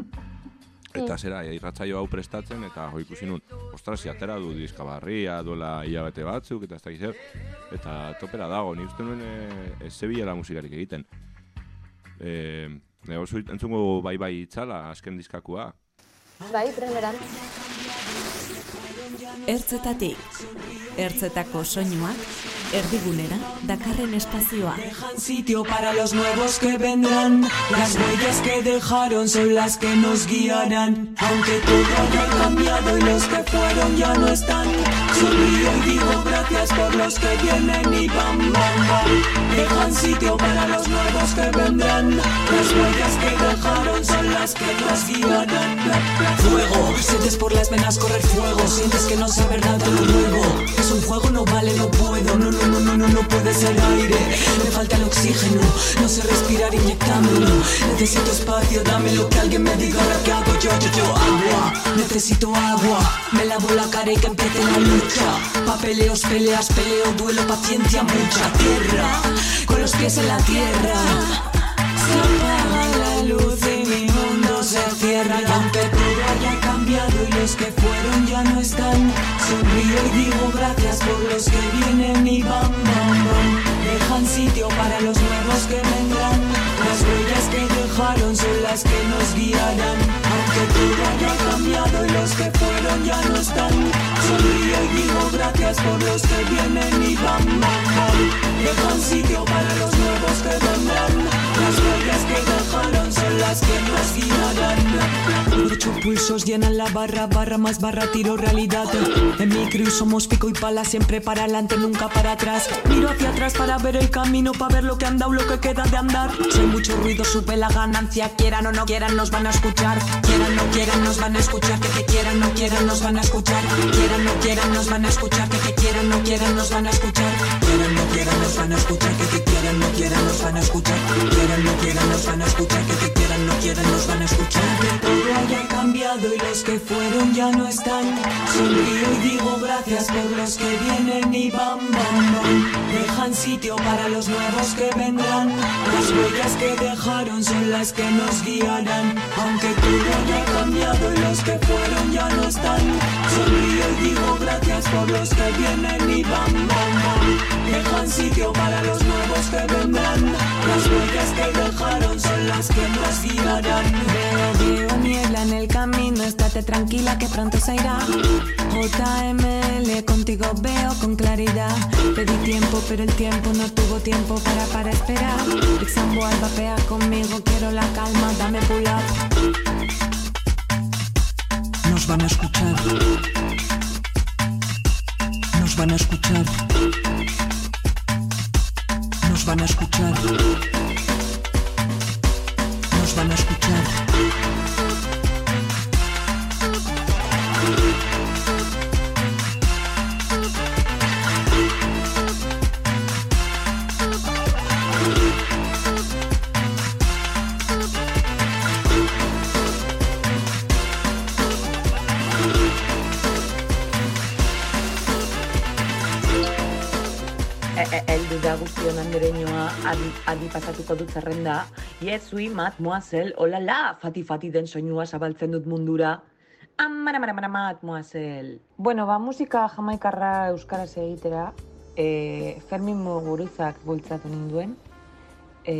[SPEAKER 4] eta zera e, irratsaio hau prestatzen eta jo ikusi nun. Ostras, atera du diska barria, duela hilabete batzuk eta ez dakiz zer. Eta topera dago, ni uste nuen e, ez zebilela musikarik egiten. Eh, Nego zu entzungo bai bai itzala azken diskakua.
[SPEAKER 7] Bai, primeran.
[SPEAKER 3] Ertzetatik, ertzetako soinuak, erdigunera, dakarren espazioa.
[SPEAKER 9] Dejan sitio para los nuevos que vendrán. Las huellas que dejaron son las que nos guiarán. Aunque todo haya cambiado y los que fueron ya no están. Sonrío y digo gracias por los que vienen y van, van, van. Dejan sitio para los nuevos que vendrán. Las huellas que dejaron son las que nos guiarán. Fuego, sientes por las venas correr fuego. Sientes que no saber nada lo nuevo. Es un fuego, no vale, no puedo. No, no, no, no, no, no puede ser aire. Me falta el oxígeno. No sé respirar inyectándolo. Necesito espacio, dámelo que alguien me diga ahora qué hago yo, yo, yo. Agua, necesito agua. Me lavo la cara y que empiece la lucha. Papeleos, peleas, peleo, duelo, paciencia, mucha tierra. Con los pies en la tierra. Se apaga la luz y mi mundo se cierra y aunque todo y los que fueron ya no están, sonrío y digo gracias por los que vienen y van, van. Dejan sitio para los nuevos que vendrán, las huellas que dejaron son las que nos guiarán. Aunque todo haya cambiado y los que fueron ya no están, sonrío y digo gracias por los que vienen y van, van. Dejan sitio para los nuevos que vendrán, las huellas que dejaron son las que nos guiarán. Ocho pulsos llenan la barra, barra más barra, tiro realidad. En mi crew somos pico y pala, siempre para adelante, nunca para atrás. Miro hacia atrás para ver el camino, para ver lo que han dado, lo que queda de andar. Hay mucho ruido, sube la ganancia. Quieran o no quieran, nos van a escuchar. Quieran o no quieran, nos van a escuchar. Que que quieran o no quieran, nos van a escuchar. Quieran o no quieran, nos van a escuchar. Que que quieran o no quieran, nos van a escuchar. Quieran nos van a escuchar. Que que quieran no quieran, nos van a escuchar. Quieran no quieran, nos van a escuchar. Que que quieran no quieran, van a escuchar. Que todo haya cambiado y los que fueron ya no están. Sonrío y digo gracias por los que vienen y van, van, van. Dejan sitio para los nuevos que vendrán. Las huellas que dejaron son las que nos guiarán. Aunque todo haya cambiado y los que fueron ya no están. Sonrío y digo gracias por los que vienen y van, van, van. Dejan sitio para los nuevos que vendrán. Las huellas que dejaron son las que nos guiarán.
[SPEAKER 3] Veo, veo niebla en el camino, estate tranquila que pronto se irá. JML, contigo veo con claridad. Pedí tiempo, pero el tiempo no tuvo tiempo para, para esperar. Exambo al vapea conmigo, quiero la calma, dame pull.
[SPEAKER 9] Nos van a escuchar. Nos van a escuchar. Nos van a escuchar. Van a escuchar.
[SPEAKER 10] Guztion andereñoa adi, adi pasatuko dut zerrenda. Yesui, mademoiselle, olala, fati fati den soinua zabaltzen dut mundura. Amara, mara, mara, mademoiselle. Bueno, ba, musika jamaikarra euskaraz egitera, e, Fermin Muguruzak bultzatu ninduen. E,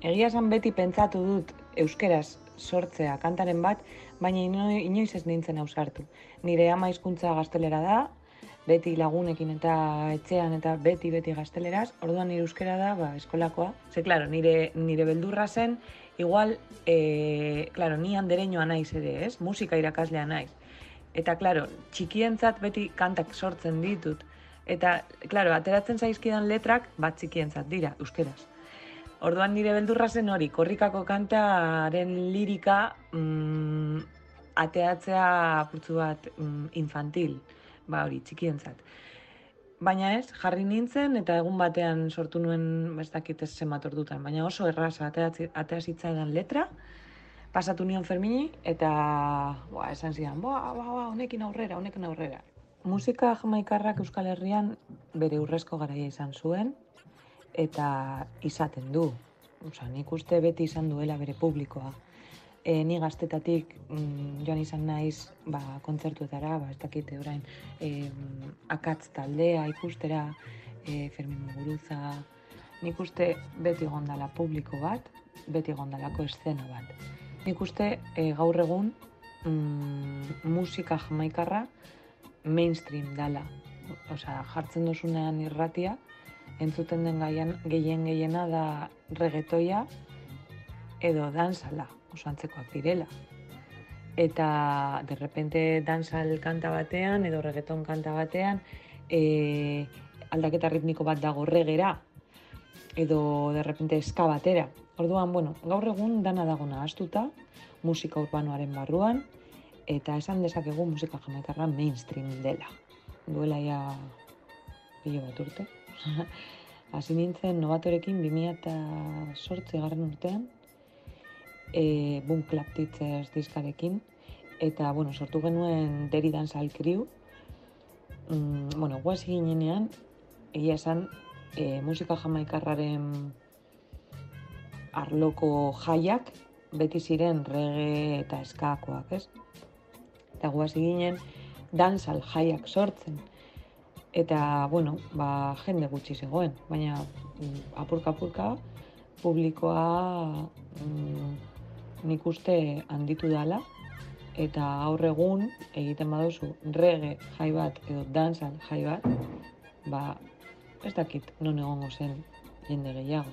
[SPEAKER 10] egia esan beti pentsatu dut euskeraz sortzea kantaren bat, baina ino, inoiz ez nintzen ausartu. Nire ama hizkuntza gaztelera da, beti lagunekin eta etxean eta beti beti gazteleraz, orduan nire euskera da, ba, eskolakoa. Ze, claro, nire, nire beldurra zen, igual, e, claro, ni andereñoa naiz ere, ez? Musika irakaslea naiz. Eta, claro, txikientzat beti kantak sortzen ditut. Eta, claro, ateratzen zaizkidan letrak bat txikientzat dira, euskeraz. Orduan nire beldurra zen hori, korrikako kantaren lirika mm, ateatzea apurtzu bat mm, infantil, ba hori, txikientzat. Baina ez, jarri nintzen eta egun batean sortu nuen, ba, ez dakit ez zenbat ordutan, baina oso ateatzi- atea zitzaidan letra, pasatu nion Fermini eta boa, esan zidan, boa, boa, boa, honekin aurrera, honekin aurrera. Musika jamaikarrak Euskal Herrian bere urrezko garaia izan zuen eta izaten du. Osa, nik uste beti izan duela bere publikoa. E, ni gaztetatik mm, joan izan naiz ba, kontzertuetara, ba, ez dakite orain, e, akatz taldea ikustera, e, Fermin Muguruza, nik uste beti gondala publiko bat, beti gondalako eszena bat. Nik uste e, gaur egun mm, musika jamaikarra mainstream dala. Osea, jartzen dozunean irratia, entzuten den gaian, gehien gehiena da reggaetoia edo dansala, oso antzekoak direla. Eta de repente dansal kanta batean edo reggaeton kanta batean e, aldaketa ritmiko bat dago regera edo de repente eska batera. Orduan, bueno, gaur egun dana dago nahaztuta, musika urbanoaren barruan, eta esan dezakegu musika jamaikarra mainstream dela. Duela ja pilo bat urte. Hasi nintzen novatorekin 2008 garren urtean, e, Boom Clap Teachers diskarekin, eta, bueno, sortu genuen Deri Dancehall Crew, mm, bueno, guaz ginenean, egia esan, e, musika jamaikarraren arloko jaiak, beti ziren reggae eta eskakoak, ez? Eta guaz ginen, dansal jaiak sortzen. Eta, bueno, ba, jende gutxi zegoen, baina mm, apurka-apurka publikoa mm, nik uste handitu dala, eta gaur egun egiten baduzu reggae jai bat edo dansal jai bat, ba, ez dakit non egongo zen jende gehiago.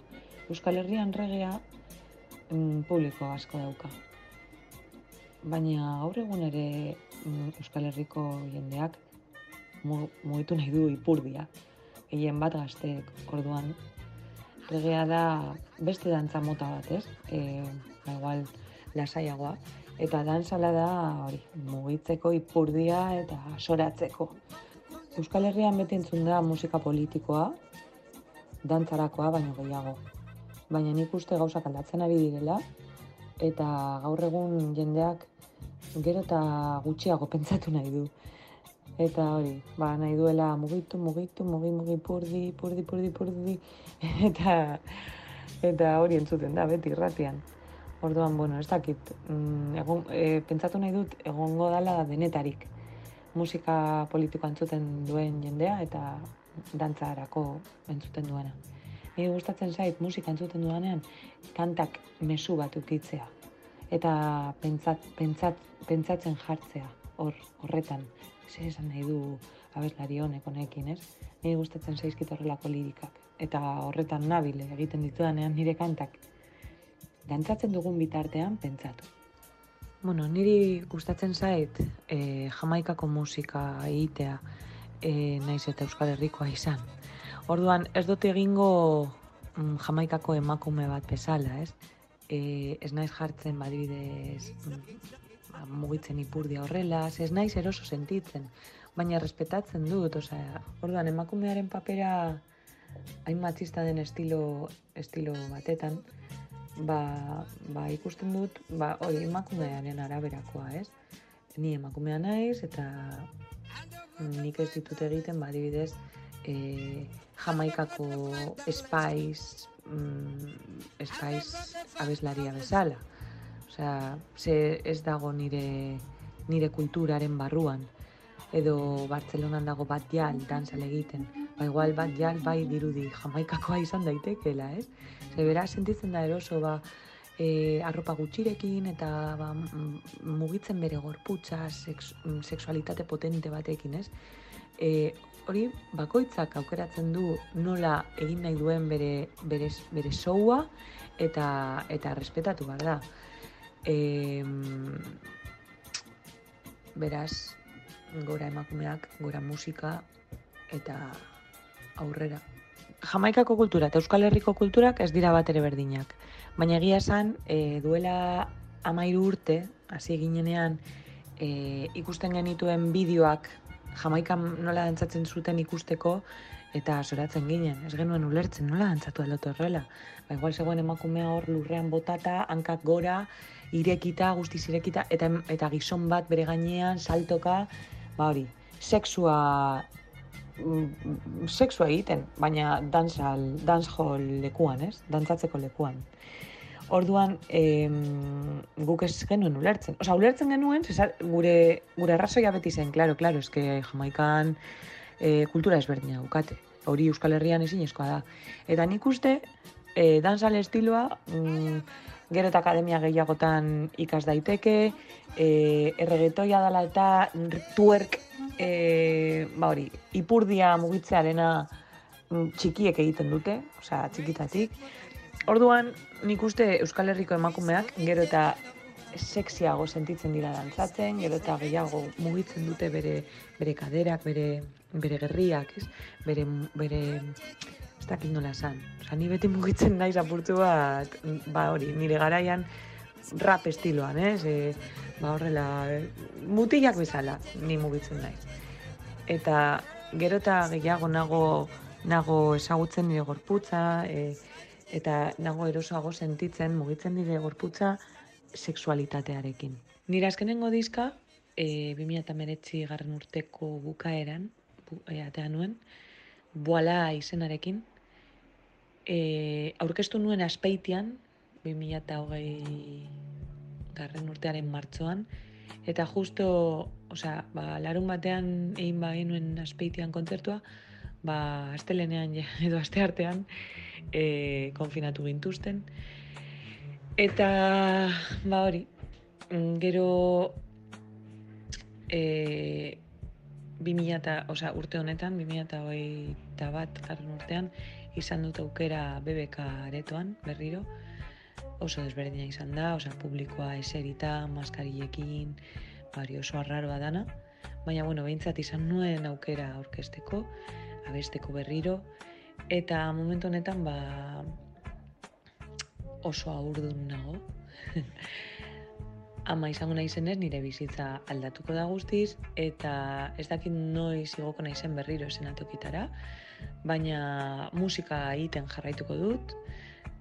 [SPEAKER 10] Euskal Herrian regea mm, publiko asko dauka. Baina gaur egun ere mm, Euskal Herriko jendeak mu- mugitu nahi du ipurdia. Gehien bat gazteek, orduan. Regea da beste dantza mota bat, ez? E, ba, igual lasaiagoa. Eta dantzala da hori, mugitzeko ipurdia eta soratzeko. Euskal Herrian beti entzun da musika politikoa, dantzarakoa baino gehiago. Baina nik uste gauzak aldatzen ari direla, eta gaur egun jendeak gero eta gutxiago pentsatu nahi du. Eta hori, ba, nahi duela mugitu, mugitu, mugi, mugi, purdi, purdi, purdi, purdi, eta, eta hori entzuten da, beti irratian. Orduan, bueno, ez dakit, mm, egon, e, pentsatu nahi dut egongo dala denetarik. musika politiko entzuten duen jendea eta dantzarako entzuten duena. Ni gustatzen zait musika entzuten dudanean kantak mezu bat ukitzea eta pentsat, pentsat, pentsatzen jartzea hor horretan. Zer esan nahi du abeslari honek honekin, ez? Ni gustatzen zaizkit horrelako lirikak eta horretan nabil egiten ditudanean nire kantak dantzatzen dugun bitartean pentsatu. Bueno, niri gustatzen zait e, jamaikako musika egitea e, naiz eta Euskal Herrikoa izan. Orduan, ez dut egingo mm, jamaikako emakume bat bezala, ez? E, ez naiz jartzen badibidez mm, ba, mugitzen ipurdia horrela, ez naiz eroso sentitzen, baina respetatzen dut, osea, orduan emakumearen papera hain matxista den estilo, estilo batetan, ba, ba ikusten dut, ba, hori emakumearen araberakoa, ez? Ni emakumea naiz eta nik ez ditut egiten, ba, adibidez, e, jamaikako espaiz, mm, espaiz abeslaria bezala. Osea, ze ez dago nire, nire kulturaren barruan edo Bartzelonan dago bat jal dantzal egiten. Ba, igual bat jal bai dirudi jamaikakoa izan daitekela, ez? Ze bera sentitzen da eroso, ba, e, arropa gutxirekin eta ba, mugitzen bere gorputza, sexualitate potente batekin, ez? E, hori bakoitzak aukeratzen du nola egin nahi duen bere, bere, bere showa eta, eta respetatu behar da. E, beraz, gora emakumeak, gora musika eta aurrera. Jamaikako kultura eta Euskal Herriko kulturak ez dira bat ere berdinak. Baina egia esan, e, duela amairu urte, hasi ginenean, e, ikusten genituen bideoak Jamaikan nola dantzatzen zuten ikusteko, eta soratzen ginen, ez genuen ulertzen nola dantzatu aldatu horrela. Ba, igual zegoen emakumea hor lurrean botata, hankak gora, irekita, guztiz irekita, eta, eta gizon bat bere gainean, saltoka, ba hori, sexua mm, sexua egiten, baina dancehall, dancehall lekuan, ez? Dantzatzeko lekuan. Orduan, em, guk ez genuen ulertzen. Osa, ulertzen genuen, zesar, gure, gure arrazoia beti zen, klaro, klaro, eske Jamaikan e, kultura ezberdina daukate. Hori Euskal Herrian ezinezkoa da. Eta nik uste, e, danzal estiloa, mm, gero eta akademia gehiagotan ikas daiteke, e, erregetoia dela eta tuerk, e, ba hori, ipurdia mugitzearena mm, txikiek egiten dute, osea, txikitatik. Orduan, nik uste Euskal Herriko emakumeak gero eta sexiago sentitzen dira dantzatzen, gero eta gehiago mugitzen dute bere, bere kaderak, bere, bere gerriak, ez? Bere, bere, dakit nola esan. Osa, ni beti mugitzen naiz apurtu bat, ba hori, nire garaian rap estiloan, ez? E, ba horrela, mutilak bezala, ni mugitzen naiz. Eta gero eta gehiago nago, nago ezagutzen nire gorputza, e, eta nago erosoago sentitzen, mugitzen nire gorputza sexualitatearekin. Nire azkenengo diska, e, 2008 garren urteko bukaeran, bu, e, atea nuen, Boala izenarekin, e, aurkeztu nuen aspeitian, 2008 garren urtearen martxoan, eta justo, osea, ba, larun batean egin ba nuen aspeitian kontzertua, ba, astelenean edo aste artean, e, konfinatu gintuzten. Eta, ba hori, gero e, 2000 eta, osea, urte honetan, 2008 bat garren urtean, izan dut aukera BBK aretoan, berriro, oso desberdina izan da, osea, publikoa eserita, maskarillekin, bari oso arraroa dana, baina, bueno, behintzat izan nuen aukera aurkesteko, abesteko berriro, eta momentu honetan, ba, oso aurdun nago. Ama izango naizenez nire bizitza aldatuko da guztiz eta ez dakit noiz igoko naizen berriro esenatokitara, baina musika egiten jarraituko dut,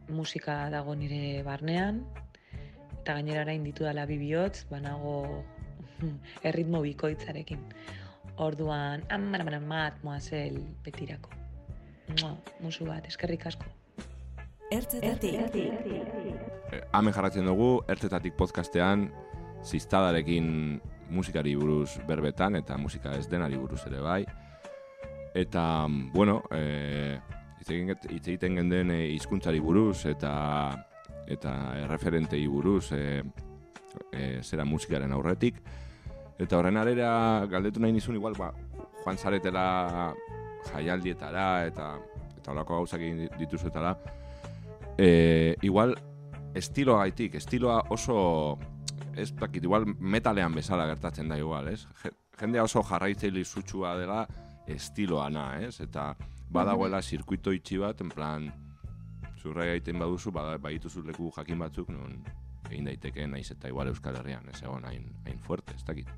[SPEAKER 10] musika dago nire barnean, eta gainera orain ditu dala bibihotz, banago erritmo bikoitzarekin. Orduan, amaramat moazel betirako. Mua, musu bat, eskerrik asko.
[SPEAKER 3] Ertzetatik.
[SPEAKER 4] Hemen jarratzen dugu, ertzetatik podcastean, ziztadarekin musikari buruz berbetan eta musika ez denari buruz ere bai. Eta, bueno, e, hitz egin get- hitz egiten genden e, hizkuntzari buruz eta eta erreferentei buruz e, e, zera musikaren aurretik. Eta horren arera galdetu nahi nizun igual, ba, joan zaretela jaialdietara eta eta holako gauzak egin dituzuetara. E, igual, estiloa gaitik, estiloa oso, ez dakit, igual metalean bezala gertatzen da igual, ez? Je- Jendea oso jarraitzaile sutsua dela estiloana, ez? Eta badagoela zirkuito itxi bat, en plan, zurra egiten baduzu, bada, badituzu leku jakin batzuk, non egin daiteke naiz eta igual Euskal Herrian, ez egon hain, hain fuerte, ez dakit.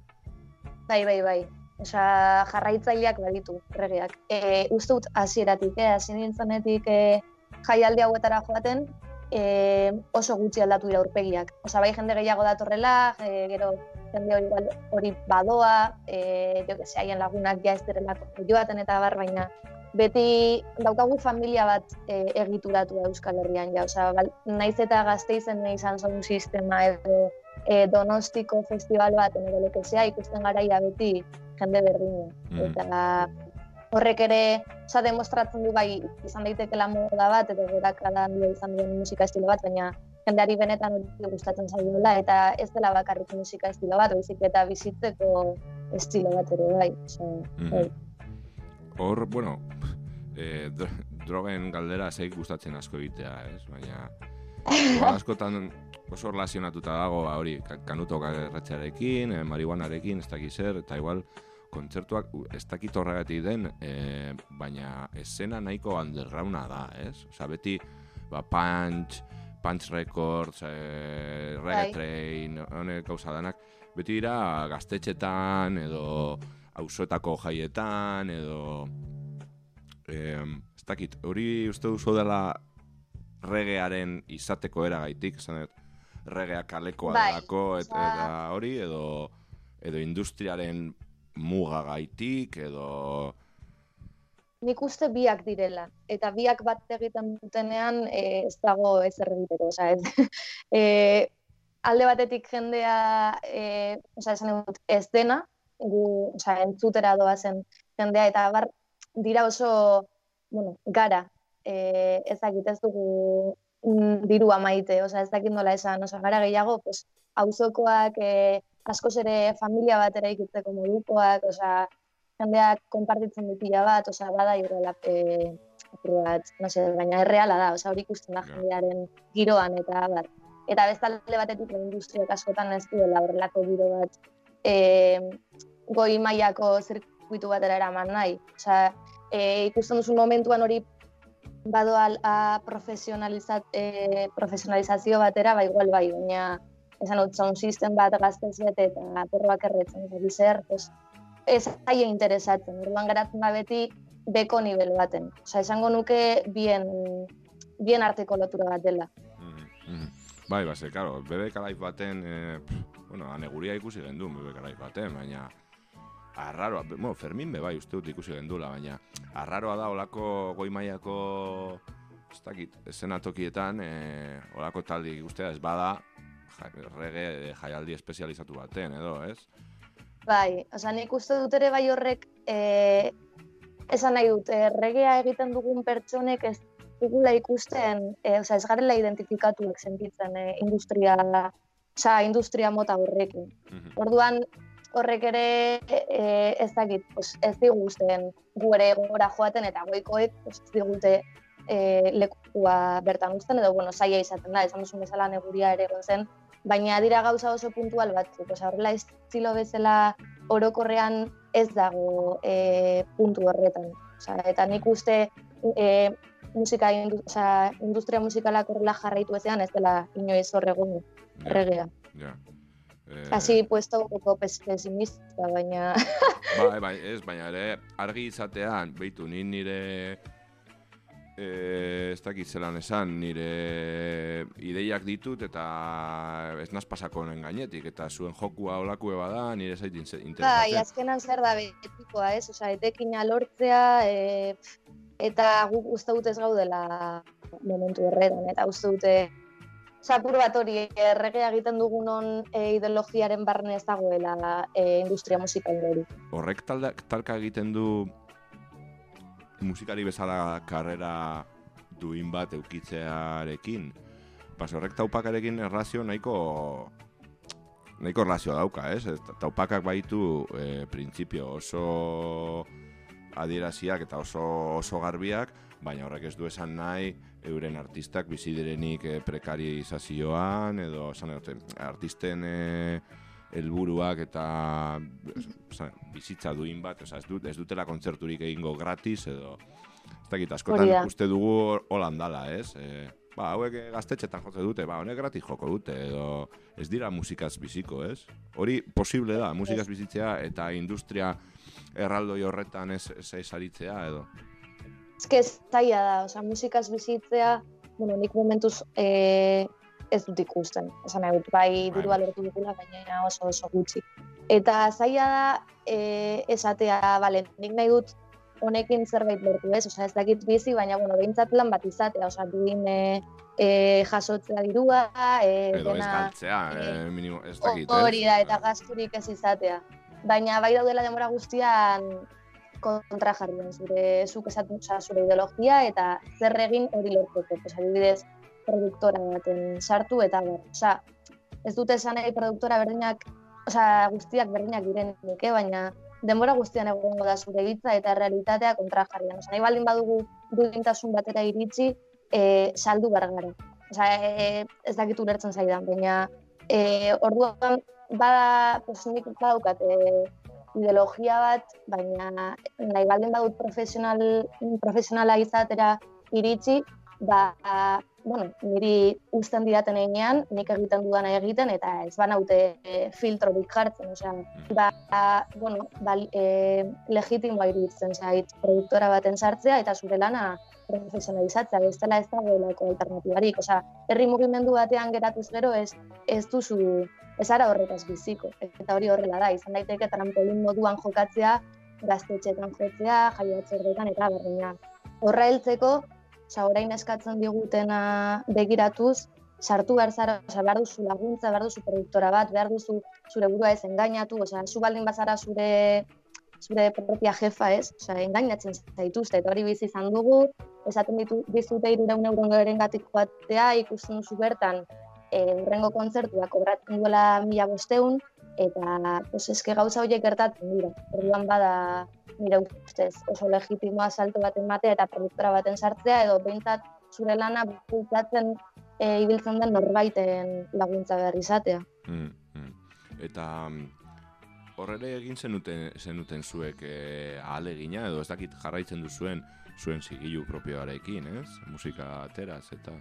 [SPEAKER 7] Bai, bai, bai. Osea, jarraitzaileak baditu, regeak. E, uste dut hasieratik, eh, hasi nintzenetik e, jaialdi hauetara joaten, e, oso gutxi aldatu dira aurpegiak. Osea, bai jende gehiago datorrela, e, gero jende hori, hori badoa, e, jo que se, haien lagunak ja ez direlako joaten eta bar, baina beti daukagu familia bat e, egituratu da Euskal Herrian, ja, osea, naiz eta gazteizen izan sound sistema edo e, donostiko festival bat, edo sea, ikusten garaia beti jende berdina.
[SPEAKER 4] Mm.
[SPEAKER 7] Eta horrek ere, oza, demostratzen du bai izan daitekeela moda bat, edo gorakada handia izan duen musika estilo bat, baina jendeari benetan hori gustatzen zaiola, eta ez dela bakarrik musika estilo bat, baizik eta bizitzeko estilo bat ere bai. Osea,
[SPEAKER 4] Mhm.
[SPEAKER 7] bai.
[SPEAKER 4] Hor, bueno, e, drogen galdera zeik gustatzen asko egitea, ez? Baina, askotan oso relazionatuta dago, ba, hori, ka- kanuto erretxearekin, e, marihuanarekin, ez dakit zer, eta igual, kontzertuak ez dakit horregatik den, e, baina esena nahiko undergrounda da, ez? Osa, beti, ba, punch, punch records, e, reggae
[SPEAKER 7] Bai.
[SPEAKER 4] train, honek gauza danak, beti dira gaztetxetan, edo auzoetako jaietan, edo... Em, ez dakit, hori uste duzu dela regearen izateko eragaitik, esan dut, regea kalekoa
[SPEAKER 7] Bai,
[SPEAKER 4] delako, et, eta hori, edo, edo industriaren mugagaitik, edo...
[SPEAKER 7] Nik uste biak direla, eta biak bat egiten dutenean e, ez dago ez egiteko, osea, ez, e, alde batetik jendea, e, osea, esan dut, ez dena, gu, osea, entzutera doazen jendea, eta bar, dira oso, bueno, gara, e, ez dakit ez dugu mm, dirua maite, osea, ez dakit nola esan, osea, gara gehiago, pues, auzokoak, e, askoz ere familia bat eraikitzeko modukoak, osea, jendeak konpartitzen du pila bat, osea, bada irrela, e, apur bat, no sé, baina erreala da, osea, hori ikusten da jendearen giroan eta bar. Eta bestalde batetik industriak askotan ez duela horrelako giro bat e, goi mailako zirkuitu batera eraman nahi. Osea, e, ikusten duzu momentuan hori badoa a profesionalizat, e, profesionalizazio batera, ba igual bai, baina esan dut sound system bat gaztez bete eta porroak erretzen, eta bizer, pues, ez zaie interesatzen, orduan geratzen da beti beko nivel baten. Osea, esango nuke bien, bien arteko lotura bat dela.
[SPEAKER 4] Mhm, mhm. Bai, base, claro, bebek alaif baten, e, pff, bueno, aneguria ikusi genduen bebek alaif baten, baina arraroa, bueno, Fermin be bai uste dut ikusi gendula, baina arraroa da olako goi mailako ez dakit, esenatokietan, e, olako taldi ikustea ez bada, ja, rege jaialdi espezializatu baten, edo, ez?
[SPEAKER 7] Bai, osea, nik uste dut ere bai horrek eh, esan nahi dut, eh, regea egiten dugun pertsonek ez dugula ikusten, eh, osea, ez garela identifikatuak sentitzen eh, industria, osea, industria mota horrekin.
[SPEAKER 4] Mhm.
[SPEAKER 7] Orduan, horrek ere eh, ez dakit, pues, ez diguzten gu ere gora joaten eta goikoek pues, ez digute eh, lekua bertan uzten, edo bueno, saia izaten da, esan duzun bezala neguria ere egon zen, baina dira gauza oso puntual batzuk, osea, horrela estilo bezala orokorrean ez dago e, puntu horretan. Osea, eta nik uste e, musika indu, osea, industria musikalak horrela jarraitu ezean ez dela inoiz hor egon
[SPEAKER 4] Ja,
[SPEAKER 7] regea.
[SPEAKER 4] Ja. Eh,
[SPEAKER 7] Hasi puesto un poco pes- pesimista, baina
[SPEAKER 4] Bai, bai, ez, baina ere argi izatean, beitu, ni nire eh, ez dakit zelan esan, nire ideiak ditut eta ez naz pasako honen gainetik, eta zuen jokua olakue bada, nire zait
[SPEAKER 7] bai,
[SPEAKER 4] interesatzen.
[SPEAKER 7] azkenan zer da betikoa, ez? Osea, etekina lortzea, e, eta guk uste dut ez gaudela momentu horretan, eta uste dute Zapur bat hori erregea egiten dugunon e, ideologiaren barne ez dagoela e, industria musikal hori.
[SPEAKER 4] Horrek talka egiten du musikari bezala karrera duin bat eukitzearekin. Pas horrek taupakarekin erlazio nahiko nahiko erlazio dauka, ez? Taupakak baitu e, printzipio oso adieraziak eta oso oso garbiak, baina horrek ez du esan nahi euren artistak bizi direnik e, prekarizazioan edo esan artisten e, helburuak eta oza, bizitza duin bat, oza, ez, dut, ez dutela kontzerturik egingo gratis edo ez dakit, askotan uste dugu holan dala, ez? E, ba, hauek eh, gaztetxetan jotze dute, ba, honek gratis joko dute, edo ez dira musikaz biziko, ez? Hori posible da, musikaz bizitzea eta industria erraldoi horretan ez, ez, ez aritzea, edo.
[SPEAKER 7] Ez que zaila da, osea, musikaz bizitzea, bueno, nik momentuz e, ez dut ikusten. Esan nahi dut, bai dirua lortu dugula, baina oso oso gutxi. Eta zaila da e, esatea, bale, nik nahi dut honekin zerbait lortu ez, osea, ez dakit bizi, baina, bueno, behintzat lan bat izatea, osea, duin e, e, jasotzea dirua, e,
[SPEAKER 4] Edo ez
[SPEAKER 7] dena-
[SPEAKER 4] galtzea, eh, minimo, ez dakit, ez?
[SPEAKER 7] Hori da, eta gasturik ez izatea. Baina bai daudela demora guztian kontra jarrien zure, zuk esatu, osea, zure ideologia eta zer egin hori lortzeko. Pues, adibidez, produktora baten sartu eta bar. Osea, ez dute esan nahi produktora berdinak, osea, guztiak berdinak direnik, eh? baina denbora guztian egongo da zure hitza eta realitatea kontra jarrian. Osea, nahi baldin badugu duintasun batera iritsi, e, saldu behar gara. Osea, e, ez dakit ulertzen zaidan, baina e, orduan bada, pues nik badaukat e, ideologia bat, baina nahi baldin badut profesional, profesionala izatera iritsi, ba, bueno, niri uzten didaten einean, nik egiten dudana egiten, eta ez banaute e, filtrorik jartzen, osea, ba, bueno, ba, e, legitimoa iruditzen zait produktora baten sartzea, eta zure lana profesionalizatzea, bestela ez dagoelako alternatibarik. Osea, herri mugimendu batean geratuz gero ez ez duzu ez ara horretaz biziko. Eta hori horrela da, izan daiteke trampolin moduan jokatzea, gaztetxetan jotzea, jaiotzerdetan eta berdina. Horra heltzeko, osea, orain eskatzen digutena begiratuz, sartu behar zara, osea, behar duzu laguntza, behar duzu produktora bat, behar duzu zure burua ez engainatu, osea, zu baldin bazara zure zure propia jefa, ez? Osea, engainatzen zaituzte, eta hori bizi izan dugu, esaten ditu, dizute irureun euroren gatik joatea, ikusten duzu bertan, e, urrengo kontzertua kobratzen duela mila bosteun, eta pues, eske gauza horiek gertatzen dira. Orduan bada, nire ustez, oso legitimoa salto baten matea eta produktora baten sartzea, edo behintzat zure lana bultzatzen e, ibiltzen den norbaiten laguntza behar izatea.
[SPEAKER 4] Mm, mm. Eta mm, horrele egin zenuten, zenuten zuek e, ahalegina, edo ez dakit jarraitzen duzuen zuen zigilu propioarekin, ez? Musika ateraz, eta...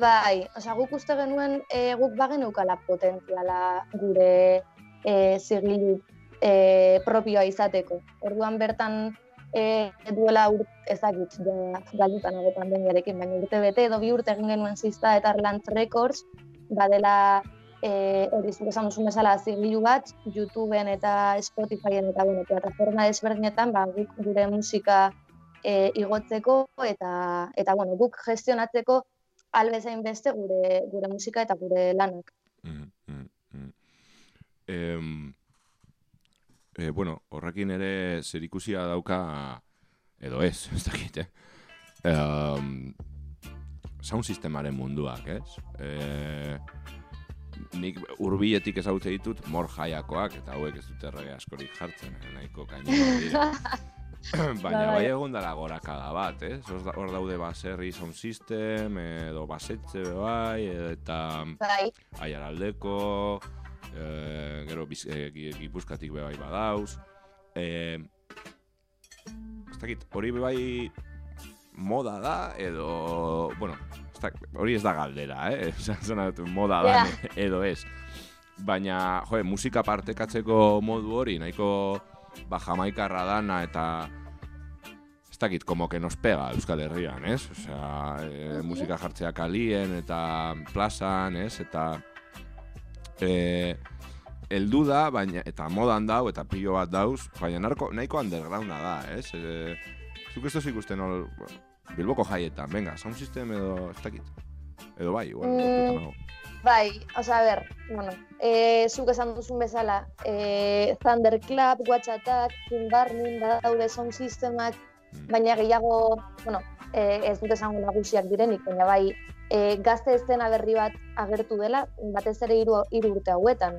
[SPEAKER 7] Bai, osea, guk uste genuen e, guk bageneukala potentziala gure e, zigilu e, propioa izateko. Orduan bertan e, duela ur, ezagit, ja, galdutan nago pandemiarekin, baina urte bete edo bi urte egin genuen zizta eta Arlant Records, badela e, hori zuk esan duzun bezala zigilu bat, YouTubeen eta Spotifyen eta bueno, plataforma desberdinetan ba, guk gure musika e, igotzeko eta eta bueno, guk gestionatzeko albezain beste gure gure musika eta gure lanak.
[SPEAKER 4] Mm, mm, mm. Em, e, bueno, horrekin ere zerikusia dauka, edo ez, ez dakit, eh? Um, sound sistemaren munduak, ez? E, nik urbiletik ezagutze ditut mor jaiakoak, eta hauek ez dute errege askorik jartzen, eh, nahiko kainera dira. Baina
[SPEAKER 7] Bai.
[SPEAKER 4] bai egon dela gorakada bat, ez? Da- Hor daude baserri sound system, edo basetxe bai, eta
[SPEAKER 7] Bai.
[SPEAKER 4] aiaraldeko, e, gero biz, e, Gi- gipuzkatik be bai badauz. E, ez dakit, hori be bai moda da, edo, bueno, ez hori ez da galdera, eh? Dut, moda da,
[SPEAKER 7] Ja.
[SPEAKER 4] edo ez. Baina, jo, musika partekatzeko modu hori, nahiko ba, jamaikarra dana eta dakit, como que nos pega Euskal Herrian, ez? Osea, e, musika jartzea kalien eta plazan, ez? Eta e, eldu da, baina, eta modan dau, eta pilo bat dauz, baina narko, nahiko undergrounda da, ez? E, zuk ez ikusten hor, Bilboko jaietan, venga, sound system edo, ez dakit. Edo bai, igual,
[SPEAKER 7] Mm. Bai, osea, a ber, bueno, e, zuk esan duzun bezala, e, Thunderclap, Watch Attack, badaude sound sistemak,
[SPEAKER 4] Mm.
[SPEAKER 7] baina gehiago, bueno, e, ez dut esango nagusiak direnik, baina bai, e, gazte estena berri bat agertu dela, batez ere hiru hiru urte hauetan.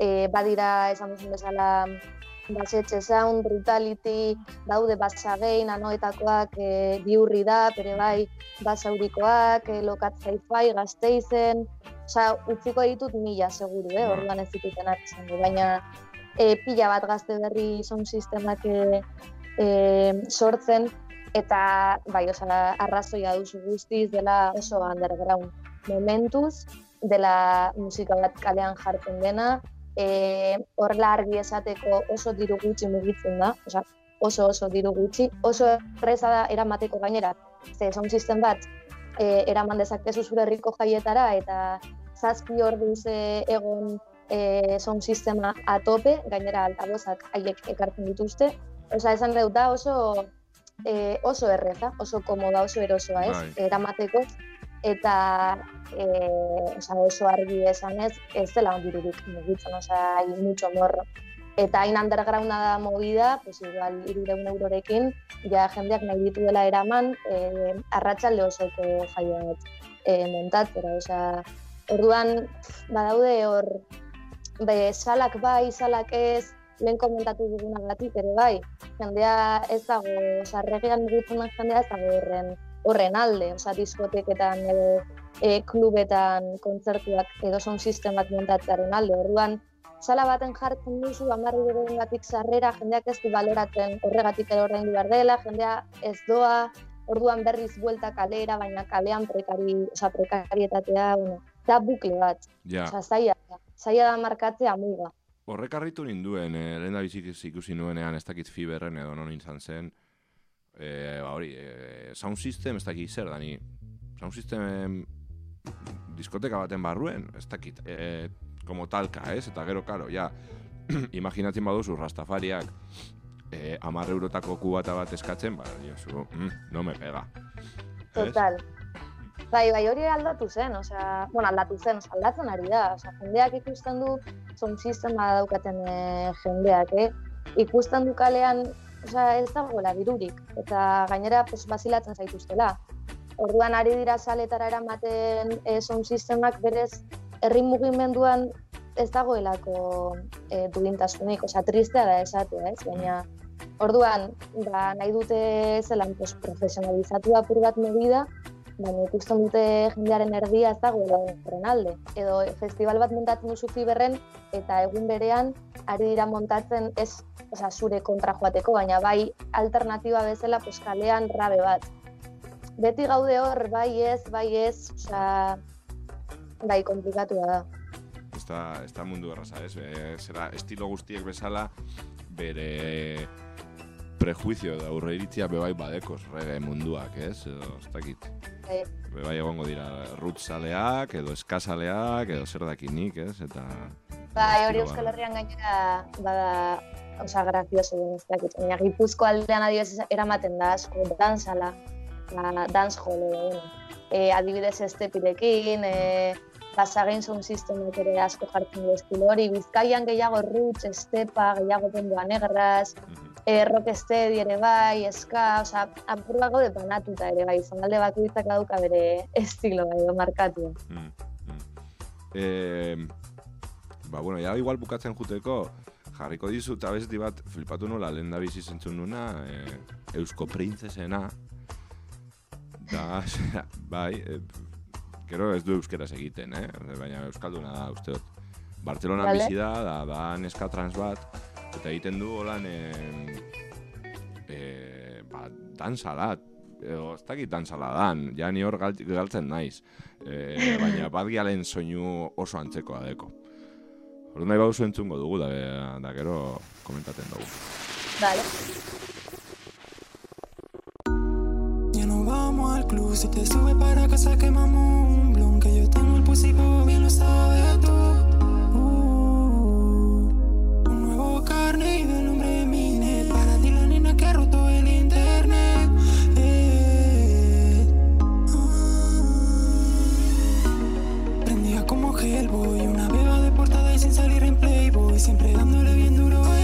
[SPEAKER 7] E, badira, esan duzun bezala, Basetxe Sound, Brutality, daude Basagain, anoetakoak, e, biurri da, bere bai, basaurikoak, e, lokat hi-fi, gazteizen, Osa, utziko ditut mila, seguru, eh?
[SPEAKER 4] Ba.
[SPEAKER 7] orduan ez ditutenak izango, baina e, pila bat gazte berri sound sistemak e, e, sortzen, eta bai, osea, arrazoia duzu guztiz dela oso underground momentuz, dela musika bat kalean jartzen dena, e, horrela argi esateko oso diru gutxi mugitzen da, osea, oso oso diru gutxi, oso erreza da eramateko gainera, ze sound system bat e, eraman dezakezu zure herriko jaietara eta zazpi orduz e, egon e, sound sistema a tope, gainera altabozak haiek ekartzen dituzte. Osa, esan dut da oso e, oso erreza, oso komoda, oso erosoa, ez?
[SPEAKER 4] Bai.
[SPEAKER 7] Eramateko eta e, osa, oso argi esan ez, ez dela ondirurik mugitzen, osa, hai mucho morro. Eta hain undergrounda da movida, pues igual irureun eurorekin, ja jendeak nahi dituela eraman, e, arratsalde osoko jaio bat e, montatzera, osea, orduan badaude hor be, salak bai, salak ez, lehen komentatu dugunagatik ere bai, jendea ez dago, osea, regean mugitzen jendea ez dago horren, horren alde, osea, diskoteketan edo e, klubetan kontzertuak edo son sistemak montatzearen alde, orduan, sala baten jartzen duzu, amarri gatik sarrera, jendeak ez du baloratzen horregatik edo ordaindu behar dela, jendea ez doa, orduan berriz buelta kalera, baina kalean prekari, osea, prekarietatea, bueno, da bukle bat,
[SPEAKER 4] Ja,
[SPEAKER 7] osea, zaila, zaila da markatzea muga.
[SPEAKER 4] Horrek harritu ninduen, eh, lehen da bizik ikusi nuenean, ez dakit fiberren edo non izan zen, eh, ba hori, eh, sound system ez dakit zer, dani, sound system diskoteka baten barruen, ez dakit, eh, como talka, ez? Eta gero, karo, ja, imaginatzen baduzu Rastafariak eh, amar eurotako kubata bat eskatzen, ba, diozu, mm, no me pega.
[SPEAKER 7] Total. Bai, bai, hori aldatu zen, osea, bueno, aldatu zen, osea, aldatzen ari da, osea, jendeak ikusten du sound sistema daukaten e, jendeak, eh? Ikusten du kalean, osea, ez dagoela dirurik, eta gainera, pues, basilatzen zaituztela. Orduan ari dira saletara eramaten e, sound sistemak berez herri mugimenduan ez dagoelako e, duintasunik, osea, tristea da esatea, ez? Baina, orduan, ba, nahi dute zelan pues, profesionalizatu apur bat movida, baina ikusten dute jendearen erdia ez dagoela horren alde. Edo festival bat montatzen duzu fiberren, eta egun berean ari dira montatzen ez osea, zure kontra joateko, baina bai alternatiba bezala pues, kalean rabe bat. Beti gaude hor, bai ez, bai ez, osea, bai komplikatua da,
[SPEAKER 4] ez da mundu erraza, ez? E, zera, estilo guztiek bezala, bere prejuizio da aurreiritzia bebai badekoz rege munduak, ez? Edo, ez dakit.
[SPEAKER 7] Bai.
[SPEAKER 4] Bebai egongo dira rutzaleak, edo eskazaleak, edo zer dakinik, ez? Eta...
[SPEAKER 7] Bai, hori Euskal. Herrian gainera bada, osea, grazioso den ez dakit. Baina Gipuzko aldean adibidez eramaten da asko dansala, ba, dance hall edo, bueno. E, adibidez estepirekin, e, basagain sound systemek ere asko jartzen du estilo hori, Bizkaian gehiago roots, estepa, gehiago bendoa negras, e, rocksteady ere bai, eska, osea, apur bat gaude banatuta ere bai, zonalde bakoitzak dauka bere estilo edo markatu.
[SPEAKER 4] Mm, mm. Eh, ba, bueno, ja igual bukatzen juteko, jarriko dizut abesti bat flipatu nola lehen da bizi zentzun nuna, eh, Eusko Printzesena, da, zera, bai, eh, gero ez du euskeraz egiten, eh? baina euskalduna da uste dut. Bartzelonan
[SPEAKER 7] Vale.
[SPEAKER 4] bizi da, da, da neska trans bat, eta egiten du holan, eh, eh, ba, dansalat, edo ez dakit dansala dan, ja ni hor gal- galtzen naiz. Eh, baina bat gialen soinu oso antzekoa deko. Hor nahi bauzu entzungo dugu, da, da gero komentaten dugu.
[SPEAKER 7] Vale.
[SPEAKER 9] Ya no vamos al club, si te sube para casa quemamos un blon Que yo tengo el pusipo, bien lo sabes tú el nombre de mi. Para ti la nena que ha roto el internet. Eh. Ah. Prendía como Hellboy, una beba deportada y sin salir en Playboy. Siempre dándole bien
[SPEAKER 11] duro. Eh.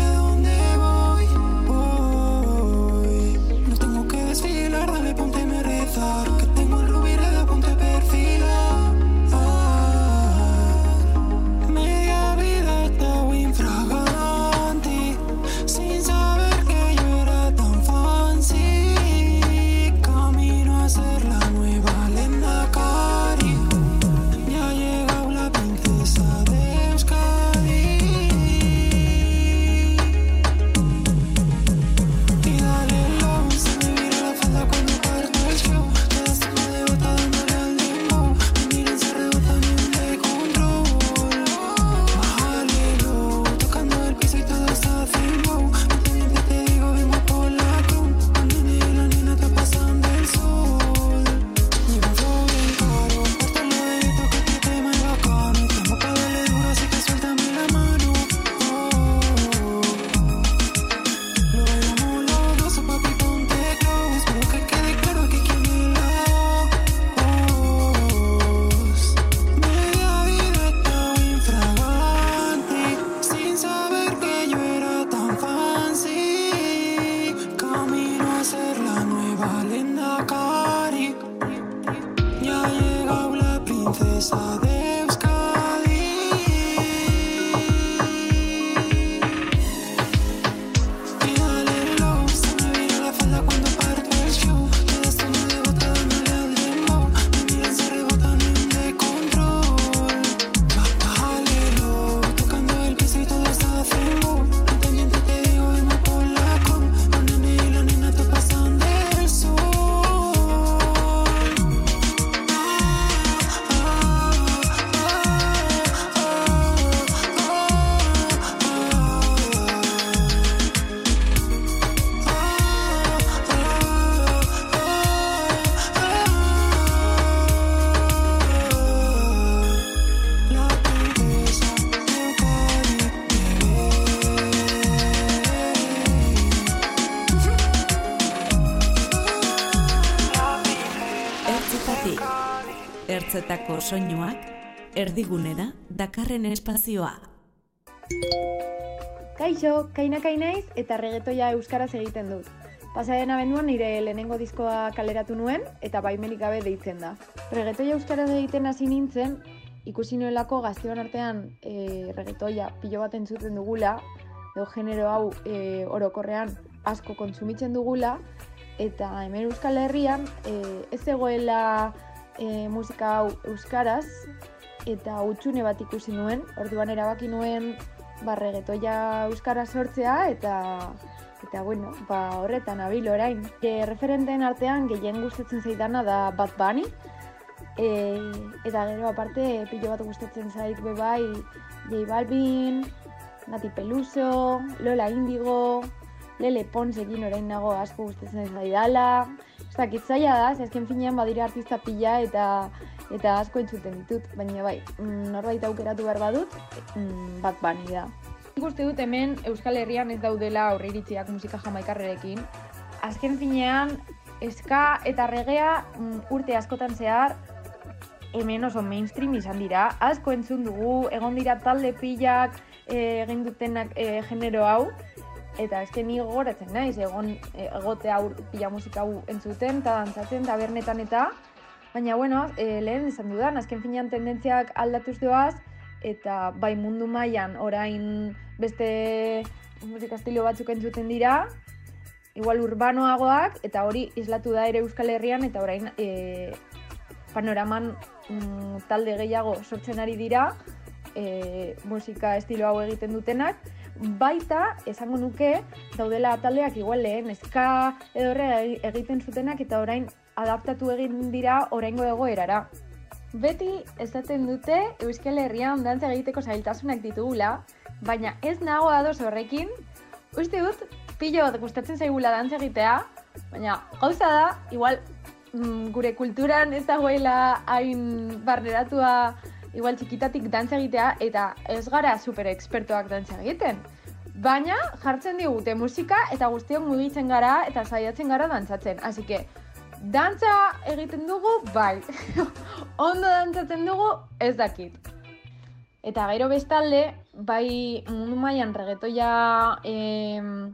[SPEAKER 11] Soinuak, erdigunera dakarren espazioa.
[SPEAKER 12] Kaixo, kainaka naiz eta regetoia euskaraz egiten dut. Pasaren abenduan nire lehenengo diskoa kaleratu nuen eta baimenik gabe deitzen da. Regetoia euskaraz egiten hasi nintzen, ikusi nuelako gazteon artean e, regetoia pilo bat entzuten dugula, edo genero hau e, orokorrean asko kontsumitzen dugula, eta hemen Euskal Herrian e, ez egoela e, musika hau euskaraz, eta utxune bat ikusi nuen, orduan erabaki nuen ba, regetoia euskara sortzea eta eta bueno, ba, horretan abil orain. E, referenten artean gehien gustatzen zaidana da Bad Bunny. E, eta gero aparte pilo bat gustatzen zait be bai J Balvin, Nati Peluso, Lola Indigo, Lele Pons egin orain nago asko gustatzen zaidala. Ez dakit zaila da, ze azken finean badira artista pila eta eta asko entzuten ditut, baina bai, mm, norbait aukeratu behar badut, mm, Bad Bunny da. Nik uste dut hemen Euskal Herrian ez daudela aurreiritziak musika jamaikarrerekin. Azken finean, eska eta regea mm, urte askotan zehar hemen oso mainstream izan dira. Asko entzun dugu, egon dira talde pilak eh, egin dutenak eh, genero hau. Eta eske ni gogoratzen naiz, egon eh, egotea aur, pila musika hau entzuten, eta dantzatzen, tabernetan eta Baina, bueno, e, lehen esan dudan, azken finean tendentziak aldatuz doaz, eta bai mundu mailan orain beste musika estilo batzuk entzuten dira, igual urbanoagoak, eta hori islatu da ere Euskal Herrian, eta orain e, panoraman mm, talde gehiago sortzen ari dira, e, musika estilo hau egiten dutenak, baita esango nuke daudela taldeak igual lehen eska edo horre egiten zutenak eta orain adaptatu egin dira oraingo egoerara. Beti esaten dute Euskal Herrian dantza egiteko zailtasunak ditugula, baina ez nago ados horrekin. Uste dut, pilo bat gustatzen zaigula dantza egitea, baina gauza da, igual mm, gure kulturan ez dagoela hain barneratua igual txikitatik dantza egitea eta ez gara super expertoak dantza egiten. Baina jartzen digute musika eta guztiok mugitzen gara eta saiatzen gara dantzatzen. Así que, dantza egiten dugu, bai. Ondo dantzatzen dugu, ez dakit. Eta gero bestalde, bai mundu mailan regetoia em,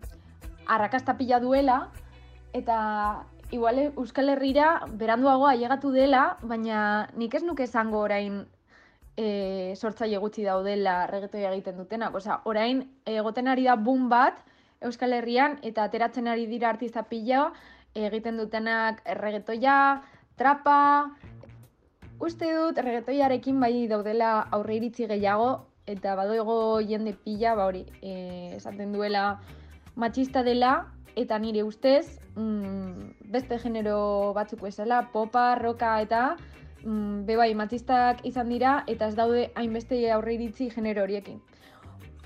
[SPEAKER 12] arrakasta pila duela, eta igual Euskal Herrira beranduago ailegatu dela, baina nik ez nuke esango orain e, sortzaile gutxi daudela regetoia egiten dutenak. Osea, orain egoten ari da boom bat Euskal Herrian eta ateratzen ari dira artista pila egiten dutenak regetoia, trapa, uste dut regetoiarekin bai daudela aurre iritzi gehiago eta badoego jende pila, ba hori, e, esaten duela matxista dela eta nire ustez mm, beste genero batzuk bezala, popa, roka eta mm, be bai matxistak izan dira eta ez daude hainbeste aurre iritzi genero horiekin.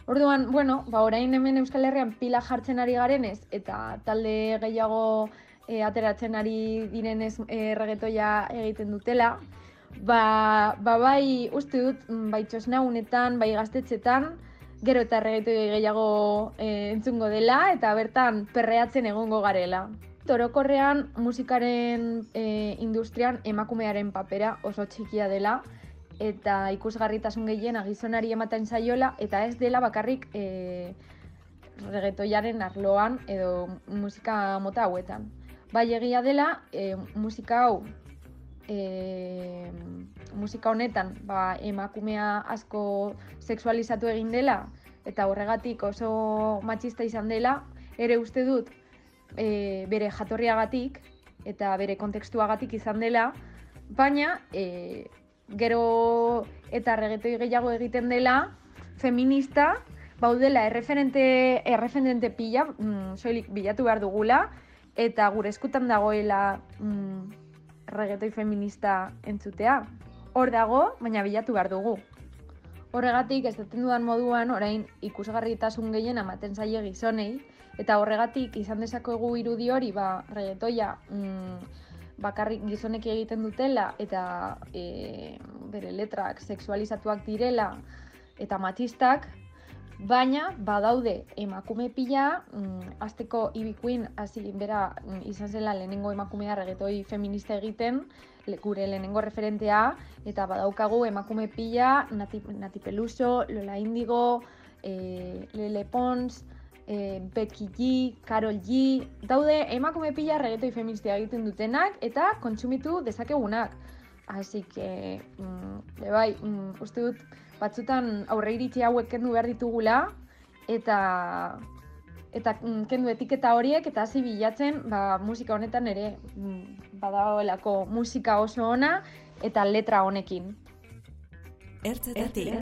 [SPEAKER 12] Orduan, bueno, ba, orain hemen Euskal Herrian pila jartzen ari garenez eta talde gehiago e, ateratzen ari direnez e, regetoia egiten dutela, ba, ba bai uste dut mm, bai txosnaunetan, bai gaztetxetan, gero eta regetoia gehiago e, entzungo dela eta bertan perreatzen egongo garela. Torokorrean musikaren e, industrian emakumearen papera oso txikia dela eta ikusgarritasun gehien gizonari ematen zaiola eta ez dela bakarrik e, regetoiaren arloan edo musika mota hauetan. Bai egia dela, e, musika hau e, musika honetan ba, emakumea asko sexualizatu egin dela eta horregatik oso matxista izan dela, ere uste dut e, bere jatorriagatik eta bere kontekstuagatik izan dela, baina e, gero eta regetoi gehiago egiten dela, feminista, baudela erreferente, erreferente pila, mm, soilik bilatu behar dugula, eta gure eskutan dagoela mm, regetoi feminista entzutea. Hor dago, baina bilatu behar dugu. Horregatik, ez dudan moduan, orain ikusgarritasun gehien ematen zaie gizonei, eta horregatik izan dezakegu irudi hori, ba, regetoia mm, bakarrik gizonek egiten dutela, eta e, bere letrak sexualizatuak direla, eta matxistak, baina badaude emakume pila, mm, azteko ibikuin hasi bera mm, izan zela lehenengo emakumea regetoi feminista egiten, le- gure lehenengo referentea, eta badaukagu emakume pila, Nati, Nati Peluso, Lola Indigo, e, Lele Pons, e, Becky G, Carol G, daude emakume pila regetoi feministia egiten dutenak eta kontsumitu dezakegunak. Así que, mm, bai, mm, uste dut batzutan aurre iritsi hauek kendu behar ditugula eta eta mm, kendu etiketa horiek eta hasi bilatzen ba, musika honetan ere mm, badagoelako musika oso ona eta letra honekin.
[SPEAKER 11] Ertzetatik.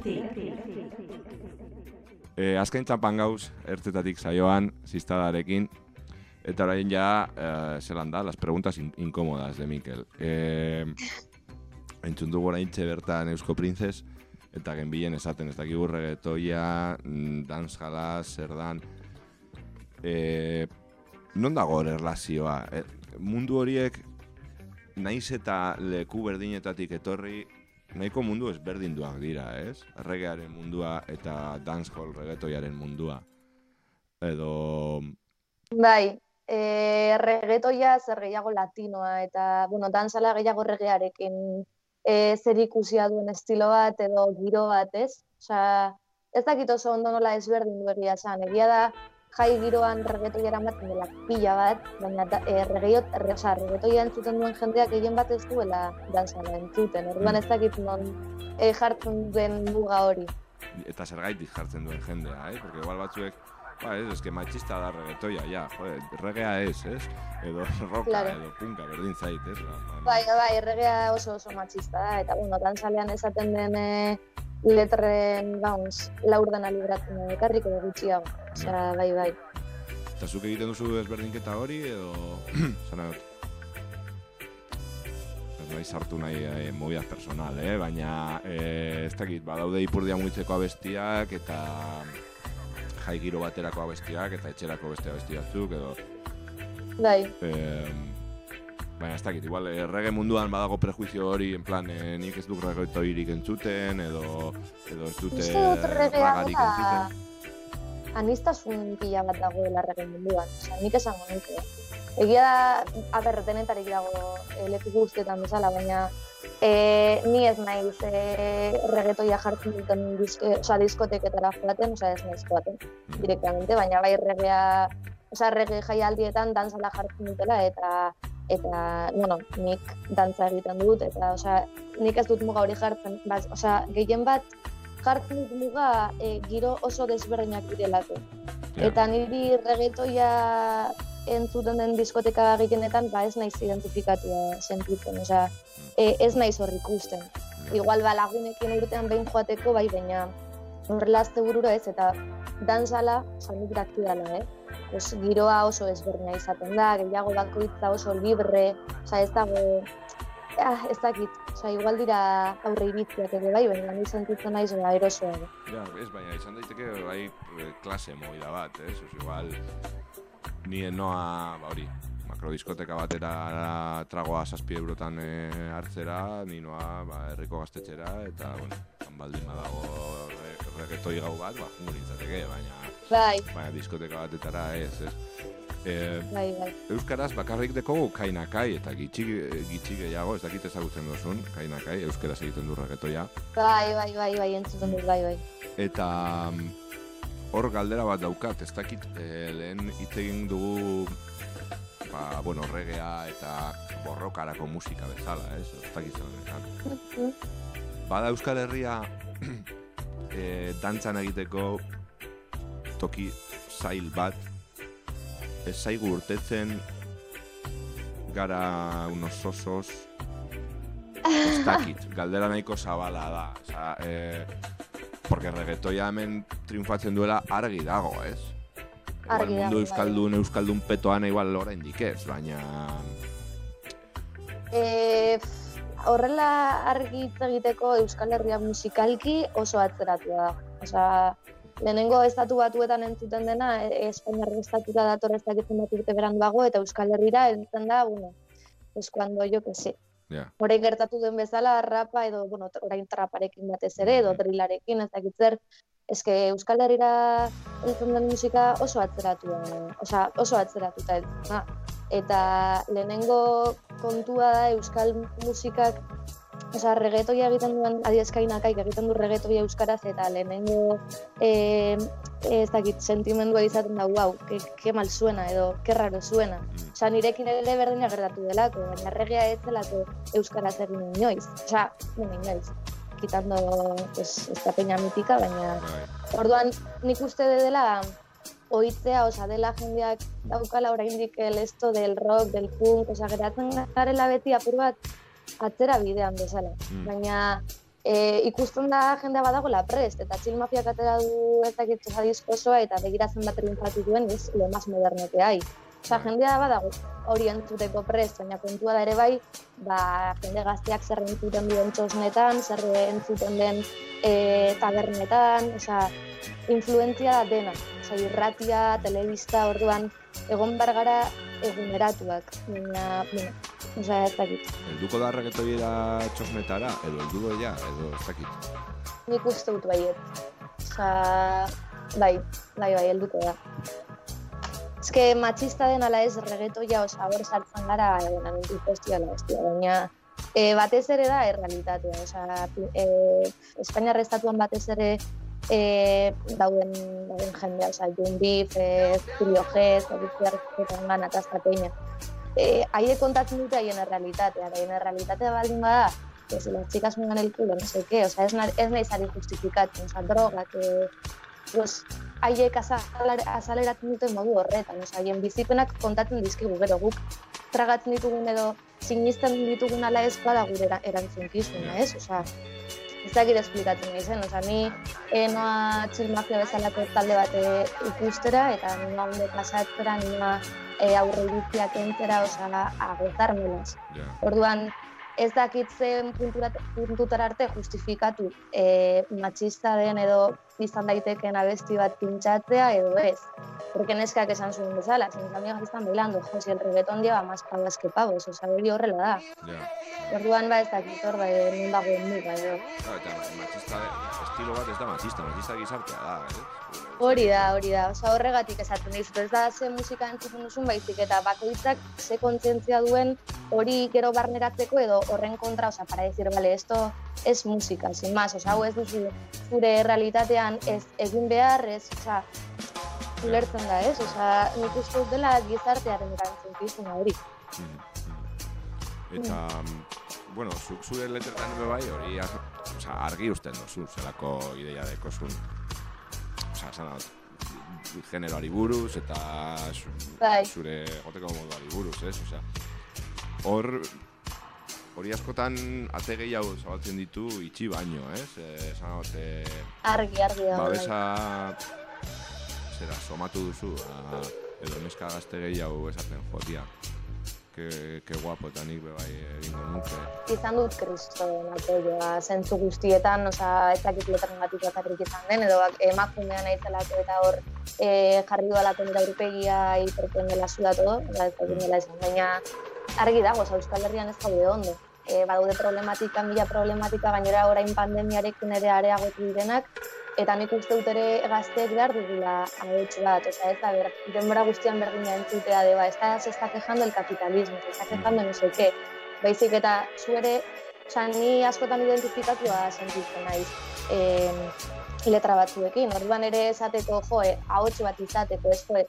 [SPEAKER 4] E, azken txapan gauz, ertzetatik saioan, ziztadarekin, eta orain ja, e, zelan da, las preguntas in incómodas de Mikel. E, entzun dugu orain bertan Eusko Princes, eta genbilen esaten, ez dakigu reggaetoia, mm, dancehalla, zer dan. E, non dago erlazioa? E, mundu horiek, naiz eta leku berdinetatik etorri, nahiko mundu ezberdinduak dira, ez? Regearen mundua eta dancehall reggaetoiaren mundua. Edo...
[SPEAKER 7] Bai, e, regetoia zer gehiago latinoa eta, bueno, dantzala gehiago regearekin e, zer ikusia duen estilo bat edo giro bat, ez? Osea, ez dakit oso ondo nola ezberdin du egia esan. Egia da, jai giroan regetoia eramaten dela pila bat, baina da, e, regeiot, re, osea, regetoia entzuten duen jendeak gehien bat ez duela dantzala entzuten. Orduan ez dakit non e, jartzen den muga hori.
[SPEAKER 4] Eta zergaitik jartzen duen jendea, eh? Porque igual batzuek, ba, ez, eske machista da reggaetoia, ja, joder, regea ez, ez? Edo roka,
[SPEAKER 7] Claro.
[SPEAKER 4] edo punka, berdin zait, ez? Ba, ba,
[SPEAKER 7] Bai, bai, erregea oso oso matxista da, eta bueno, dantzalean esaten den e, letren, vamos, laurdena libratzen da, ekarriko da gutxiago. Osea, bai, bai.
[SPEAKER 4] Eta zuk egiten duzu ezberdinketa hori, edo... Zana dut. Ez nahi sartu nahi eh, movidas personal, eh? Baina, eh, ez dakit, badaude ipurdia muitzeko abestiak, eta jai giro baterako abestiak, eta etxerako beste abesti batzuk, edo...
[SPEAKER 7] Bai,
[SPEAKER 4] Eh, baina ez dakit, igual errege munduan badago prejuizio hori, en plan, eh, nik ez duk reggaetoirik entzuten, edo, edo ez dute ragarik
[SPEAKER 7] da
[SPEAKER 4] entzuten.
[SPEAKER 7] anistasun pila bat dagoela rege munduan, osea, nik esango nuke. Egia da, aber, denetarik dago e, leku guztietan bezala, baina e, ni ez naiz e, regetoia jartzen duten diske, osea, diskoteketara joaten, osea, ez naiz joaten directamente, baina bai regea, osea, rege jaialdietan dantzala jartzen dutela, eta eta, bueno, nik dantza egiten dut, eta, osea, nik ez dut muga hori jartzen, baz, osea, gehien bat jartzen dut muga e, giro oso desberdinak direlako. Eta niri regetoia entzuten den diskoteka gehienetan, ba ez naiz identifikatua sentitzen, osea, e, ez naiz hor ikusten. Igual ba lagunekin urtean behin joateko, bai, baina horrela azte bururo ez, eta dantzala, osea, nik dakidala, eh? Pues, giroa oso ezberdina izaten da, gehiago bakoitza oso libre, osea, ez dago, ah, ez dakit, osea, igual dira aurre iritziak ere bai, baina ni sentitzen naiz ba, erosoago.
[SPEAKER 4] Ja, ez, baina izan daiteke bai eh, klase movida bat, ez? Oso, igual, ni noa, ba hori, makrodiskoteka batera tragoa zazpi eurotan eh, hartzera, ni noa ba, herriko gaztetxera, eta, bueno, baldin badago re, regetoi gau bat, ba, jungo nintzateke, baina,
[SPEAKER 7] Bai,
[SPEAKER 4] baina diskoteka batetara ez, ez? Eh,
[SPEAKER 7] bai, bai.
[SPEAKER 4] Euskaraz bakarrik dekogu kainakai eta gitxi, gitxi gehiago, ez dakit ezagutzen duzun, kainakai, euskaraz egiten du regetoia.
[SPEAKER 7] Bai, bai, bai, bai, entzuten dut, bai, bai.
[SPEAKER 4] Eta mm, hor galdera bat daukat, ez dakit eh, lehen hitz egin dugu ba, bueno, regea eta borrokarako musika bezala, ez? Ez bezala. Bada Euskal Herria e, dantzan egiteko toki zail bat ez zaigu urtetzen gara unos osos ez dakit, galdera nahiko zabala da Osa, e, porque reggaetoia hemen triunfatzen duela argi dago, ez? Igual
[SPEAKER 7] Argi
[SPEAKER 4] mundu
[SPEAKER 7] dago, bai.
[SPEAKER 4] euskaldun, euskaldun petoan igual oraindik ez, baina...
[SPEAKER 7] E, horrela argi hitz egiteko Euskal Herria musikalki oso atzeratua da. Osea, lehenengo estatu batuetan entzuten dena, e, Espainiar estatura dator ez dakitzen bat urte beranduago, eta Euskal Herrira entzuten da, bueno, pues cuando yo que sé.
[SPEAKER 4] Ja.
[SPEAKER 7] Orain gertatu den bezala, rapa edo, bueno, orain traparekin batez ere, edo drillarekin, ez dakit zer, eske Euskal Herrira entzuten den musika oso atzeratua, osea, oso atzeratuta da. Eta lehenengo kontua da Euskal musikak Osea, reggaetoia egiten duen, adiezkainakaik egiten du reggaetoia euskaraz eta lehenengo eh, ez dakit sentimendua izaten da, wow, que, que mal suena edo que raro suena. Osea, nirekin ere berdina gertatu delako, baina reggaea ez delako euskaraz egin inoiz. Bueno, inoiz. Quitando pues, esta peña mítica, baina Orduan, nik uste de dela oitzea, osea, dela jendeak daukala oraindik el esto del rock, del punk, osea, geratzen garela beti apur bat atzera bidean bezala.
[SPEAKER 13] Mm.
[SPEAKER 7] Baina e, ikusten da jendea badagoela prest, eta Chill Mafiak atera du ez dakit osea, disko osoa, eta begiratzen bat triunfatu duen, ez, lo más moderno que hay. Osea, jendea badago hori entzuteko prest, baina kontua da ere bai, ba, jende gazteak zer entzuten duen txosnetan, zer entzuten den e, tabernetan, osea, influentzia da dena. Osea, irratia, telebista, orduan, egon bar gara eguneratuak. Baina, bueno, osea, ez dakit.
[SPEAKER 4] Helduko da reggaetoiera txosnetara, edo helduko ja, edo ez dakit.
[SPEAKER 7] Nik uste dut baiet. Osea, bai, bai, bai, helduko da. Ez que matxista den ala ez reggaetoia, osea, hor sartzen gara, egon, amentu festiala, hostia, baina e, batez ere da errealitatea, osea, e, Espainiar estatuan batez ere e, dauden, dauden jendea, osea, Jun Beef, e, Julio Gez, Odizia Arketan eta hasta peña. E, haiek kontatzen dute haien errealitatea, haien errealitatea baldin bada, pues las chicas me dan el culo, no sé qué, o sea, ez, na, ez nahi zari justifikatzen, o sea, droga, que, pues, haiek azaler, azaleratzen duten modu horretan, o sea, haien bizipenak kontatzen dizkigu gero guk tragatzen ditugun edo sinisten ditugun ala ez bada gure era- erantzunkizuna, ez? Osea, ez dakit esplikatzen nahi zen, osea, ni eh, noa Chill Mafia bezalako talde bat eh, ikustera, eta noa onde pasatzera, noa eh, aurre iritziak entzera, osea, agotármelas. Orduan, ez dakit zen puntutara arte justifikatu e, matxista den edo izan daiteken abesti bat pintxatzea edo ez. Porque neskak esan zuen bezala, mis amigas están bailando, jo, si el reggaetón lleva más pavas que pavos, oza, hori horrela da.
[SPEAKER 4] Ja.
[SPEAKER 7] Orduan ba ez dakit hor da, non dagoen muga edo.
[SPEAKER 4] Claro, eta matxista, estilo bat ez da matxista, matxista gizartea da, ez?
[SPEAKER 7] Hori da, hori da. Osa horregatik esaten dizut, ez da ze musika entzuten duzun baizik eta bakoitzak ze kontzientzia duen hori gero barneratzeko edo horren kontra, osa, para decir, vale, esto es música, sin más, osa, hau ez duzu zure realitatean ez egin behar, ez, osa, ulertzen da, ez? Osa, nik uste dut dela gizartearen erantzunkizuna hori.
[SPEAKER 4] Eta, bueno, zuk zure letretan ere bai hori ar, osea, argi usten dozu, zelako ideia dekozun. Osea, esan dut, generoari buruz eta
[SPEAKER 7] Bai.
[SPEAKER 4] zure goteko moduari buruz, ez? Osea, hor, hori askotan ate gehiago zabaltzen ditu itxi baino, ez? Eh, Esan dut, eh,
[SPEAKER 7] Argi, argi da. bai.
[SPEAKER 4] babesa zera, somatu duzu, a, edo neska gazte gehiago esaten jotia. Que, que guapo, eta nik bebai egingo nuke.
[SPEAKER 7] izan dut kristoen apoioa zentzu guztietan, osea, ez dakit letren batik bakarrik izan den, edo emakumea naizelako eta hor e, jarri dudalako nire aurpegia hiperpen dela zu da todo, eta ez dakit dela esan, baina argi dago, osea, Euskal Herrian ez gaude ondo. E, badaude problematika, mila problematika, gainera orain pandemiarekin ere areagotu direnak, eta nik uste dut ere gazteek behar dugula ahots bat, osea, ez da, ber, denbora guztian berdina entzutea de, ba, ez da, se está quejando el capitalismo, se está quejando no sé qué, baizik eta zu ere, osea, ni askotan identifikatua sentitzen naiz eh, letra batzuekin, orduan ere esateko, jo, eh, ahots bat izateko, ez, jo,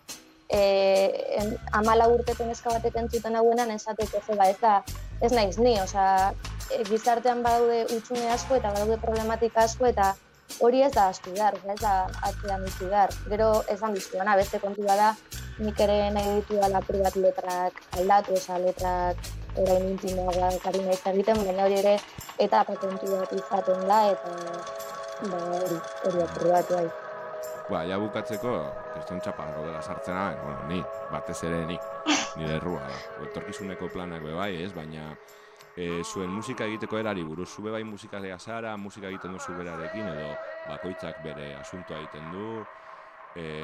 [SPEAKER 7] e, en, amala urteko neska batek entzuten hauenan esateko ze ba ez da ez naiz ni, osea e, gizartean badaude utxune asko eta badaude problematika asko eta hori ez da astu behar, ez da atzean utzi behar. Gero esan dizkiona, beste kontua da, nik ere nahi ditu dala privat letrak aldatu, osea letrak orain intimoa karina ez egiten, baina hori ere eta kontu bat izaten da eta ba, hori, hori aprobatu bai.
[SPEAKER 4] Ba, ja bukatzeko, kriston txapan dela sartzena, bueno, ni, batez ere ni, nire errua da. Etorkizuneko planak be bai, ez, baina e, zuen musika egiteko erari buruz, zube bai musika zara, musika egiten duzu berarekin, edo bakoitzak bere asuntoa egiten du, e,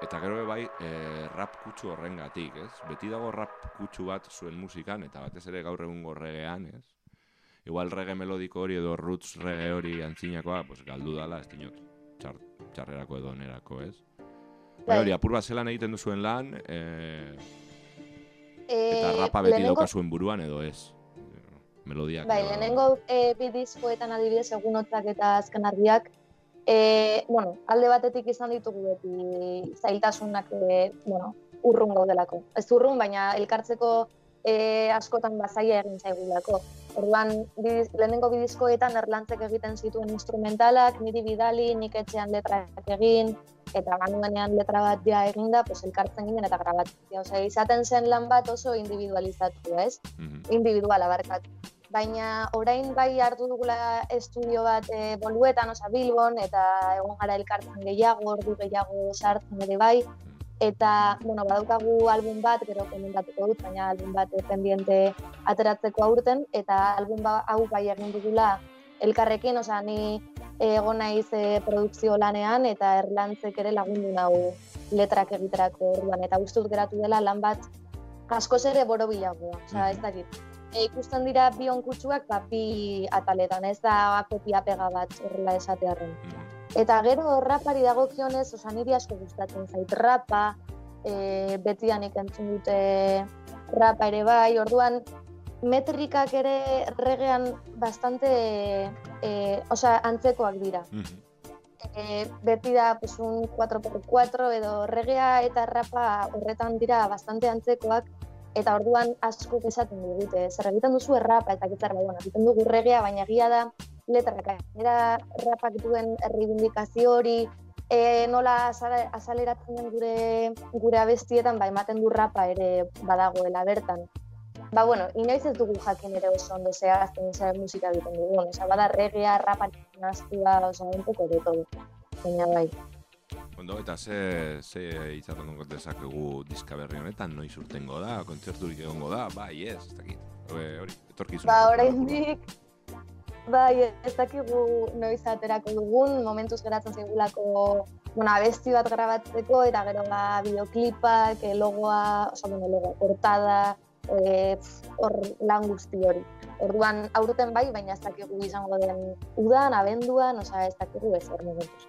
[SPEAKER 4] eta gero bai e, rap kutsu horrengatik, ez? Beti dago rap kutsu bat zuen musikan, eta batez ere gaur egun gorregean, ez? Igual rege melodiko hori edo roots rege hori antzinakoa, pues galdu dala, ez dinot, txar, txarrerako edo onerako, ez? Bai, hori, apur bat zelan egiten duzuen lan, e, eta rapa beti
[SPEAKER 7] lehenengo-
[SPEAKER 4] dauka zuen buruan edo ez? Melodiak
[SPEAKER 7] Bai,
[SPEAKER 4] edo-
[SPEAKER 7] lehenengo e, bi diskoetan adibidez egun hotzak eta azken argiak, e, bueno, alde batetik izan ditugu beti zailtasunak e, bueno, urrun gaudelako. Ez urrun, baina elkartzeko e, askotan bazaia egin zaigulako. Orduan, bi, lehenengo bi diskoetan erlantzek egiten zituen instrumentalak, niri bidali, nik etxean letrak egin, eta banuenean letra bat ja eginda, pues elkartzen ginen eta grabatzea. Osea, izaten zen lan bat oso individualizatu, ez? individuala barkatu. Baina orain bai hartu dugula estudio bat e, boluetan, osea Bilbon, eta egon gara elkartzen gehiago, ordu gehiago sartzen ere bai. Eta, bueno, badaukagu album bat, gero komentatuko dut, baina album bat pendiente ateratzeko aurten, eta album ba, hau bai egin dugula elkarrekin, osea ni egon naiz e, produkzio lanean, eta erlantzek ere lagundu nau letrak egiterako orduan, eta gustut geratu dela lan bat askoz ere borobilagoa, osea ez dakit. E, ikusten dira bi onkutsuak ba, bi ataletan, ez da kopia pega bat horrela esatearren. Eta gero rapari dagokionez, osa niri asko gustatzen zait rapa, e, betianik entzun dute rapa ere bai, orduan metrikak ere regean bastante, e, osea, antzekoak dira. E, beti da pues, un 4x4 edo regea eta rapa horretan dira bastante antzekoak, eta orduan asko esaten digute, zer egiten duzu errapa eta gitar bai, bueno, egiten dugu regea, baina egia da letrak era rapak duen erribindikazio hori, e, nola azaleratzen den gure gure abestietan, ba, ematen du rapa ere badagoela bertan. Ba, bueno, inoiz ez dugu jakin ere oso ondo zehazten zer musika egiten dugun, osea, bada regea, rapa, nastua, osea, un poco de todo. Baina bai.
[SPEAKER 4] Ondo, eta ze, ze izaten dugu dezakegu diska berri honetan, noiz urtengo da, kontzerturik egongo da, bai, ez, ez dakit. Hori, hori, etorkizun.
[SPEAKER 7] Ba, oraindik bai, ez dakigu noiz aterako dugun, momentuz geratzen zaigulako bueno, abesti bat grabatzeko, eta gero ba, bideoklipak, eh, logoa, oso, bueno, logoa, portada, eh, hor lan guzti hori. Orduan, aurten bai, baina ez dakigu izango den udan, abenduan, osea, ez dakigu ez hor momentuz.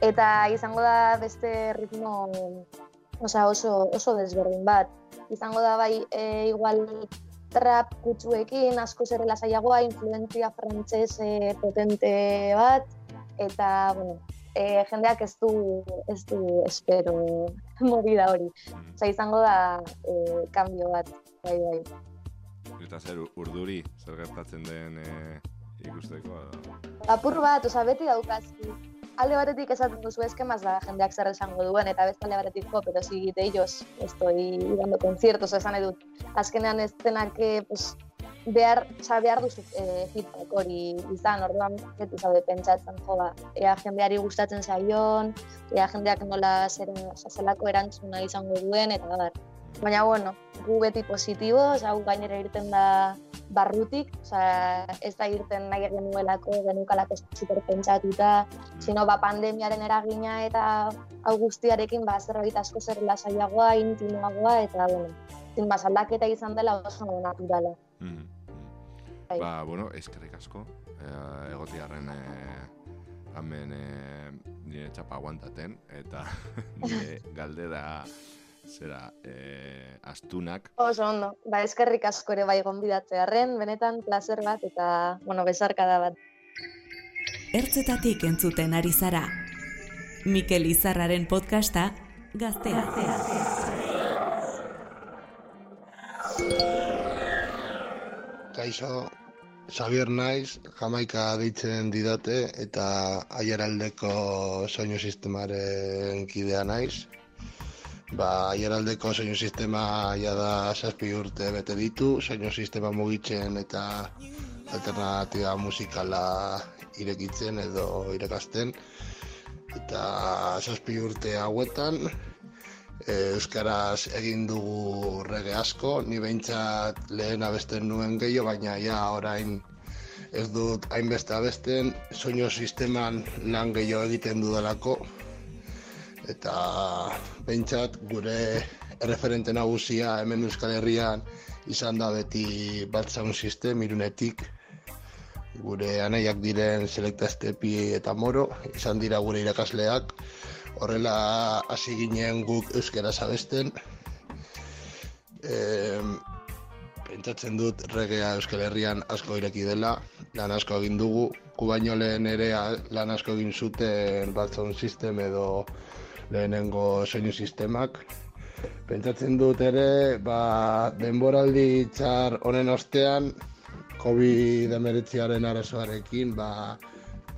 [SPEAKER 7] Eta izango da beste ritmo osea, oso, oso desberdin bat. Izango da bai, e, igual trap kutsuekin, asko zer lasaiagoa, influentzia frantses eh, potente bat, eta, bueno, e, jendeak ez du, ez du espero movida hori. Osea, izango da e, kambio bat, bai, bai.
[SPEAKER 4] Eta zer urduri, zer gertatzen den e, ikusteko.
[SPEAKER 7] Apur bat, osea, beti daukazki. Alde batetik esaten duzu eskemaz da jendeak zer esango duen, eta beste alde batetik jo, pero si de ellos estoy dando conciertos, esan nahi dut. Azkenean ez denak, eh, pues, behar, oza, behar duzu eh, feedback hori izan, orduan beti zaude pentsatzen, jo, ba, ea jendeari gustatzen zaion, ea jendeak nola zer, oza, zelako erantzuna izango duen, eta bar. Baina, bueno, gu beti positibo, oza, gu gainera irten da barrutik, oza, ez da irten nahi genuelako, genukalako super pentsatuta, sino ba, pandemiaren eragina eta hau guztiarekin ba, zerbait asko zer lasaiagoa, intimoagoa, eta, bueno, zin, ba, aldaketa izan dela oso naturala.
[SPEAKER 4] Mhm.
[SPEAKER 7] Bai.
[SPEAKER 4] Ba, bueno, eskerrik asko, e, egotiarren e, hemen e, nire txapa aguantaten, eta nire galdera zera e, astunak.
[SPEAKER 7] Oso ondo, ba, eskerrik asko ere bai gonbidatzearren, benetan placer bat eta, bueno, besarkada bat.
[SPEAKER 11] Ertzetatik entzuten ari zara. Mikel Izarraren podcasta Gaztea.
[SPEAKER 13] Kaixo, Xavier naiz, Jamaika deitzen didate eta aieraldeko soinu sistemaren kidea naiz. Ba, aieraldeko soinu sistema ja da zazpi urte bete ditu, soinu sistema mugitzen eta alternatiba musikala irekitzen edo irekasten. Eta zazpi urte hauetan, eh, Euskaraz egin dugu rege asko, ni behintzat lehen abesten nuen gehiago, baina ja orain ez dut hainbeste abesten, soinu sisteman lan gehiago egiten dudalako, eta behintzat gure erreferente nagusia hemen Euskal Herrian izan da beti bat sound system irunetik, gure anaiak diren Selecta Estepi eta Moro, izan dira gure irakasleak, horrela hasi ginen guk euskara abesten. E, pentsatzen dut regea Euskal Herrian asko ireki dela, lan asko egin dugu, gu baino lehen ere lan asko egin zuten batzon sistem edo lehenengo soinu sistemak. Pentsatzen dut ere, ba, denboraldi txar honen ostean, COVID-19aren arazoarekin, ba,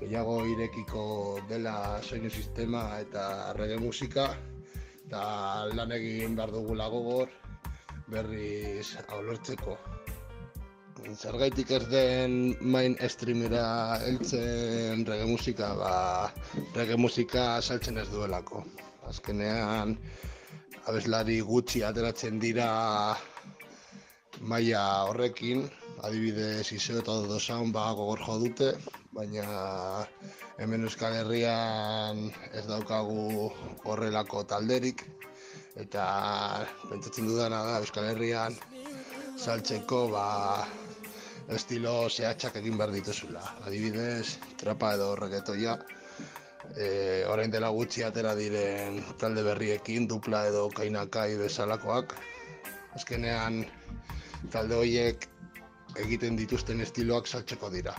[SPEAKER 13] gehiago irekiko dela soinu sistema eta reggae musika eta lan egin behar dugula gogor berriz hau lortzeko. Zergaitik ez den main streamera heltzen reggae musika, ba, reggae musika saltzen ez duelako. Azkenean, abeslari gutxi ateratzen dira maila horrekin, adibidez Iseo eta Sound ba gogor jo dute, baina hemen Euskal Herrian ez daukagu horrelako talderik eta pentsatzen dudana da Euskal Herrian saltzeko ba estilo zehatzak egin behar dituzula. Adibidez, trapa edo reggaetoia, e, orain dela gutxi atera diren talde berriekin, dupla edo kainakai bezalakoak. Azkenean talde horiek egiten dituzten estiloak saltzeko dira.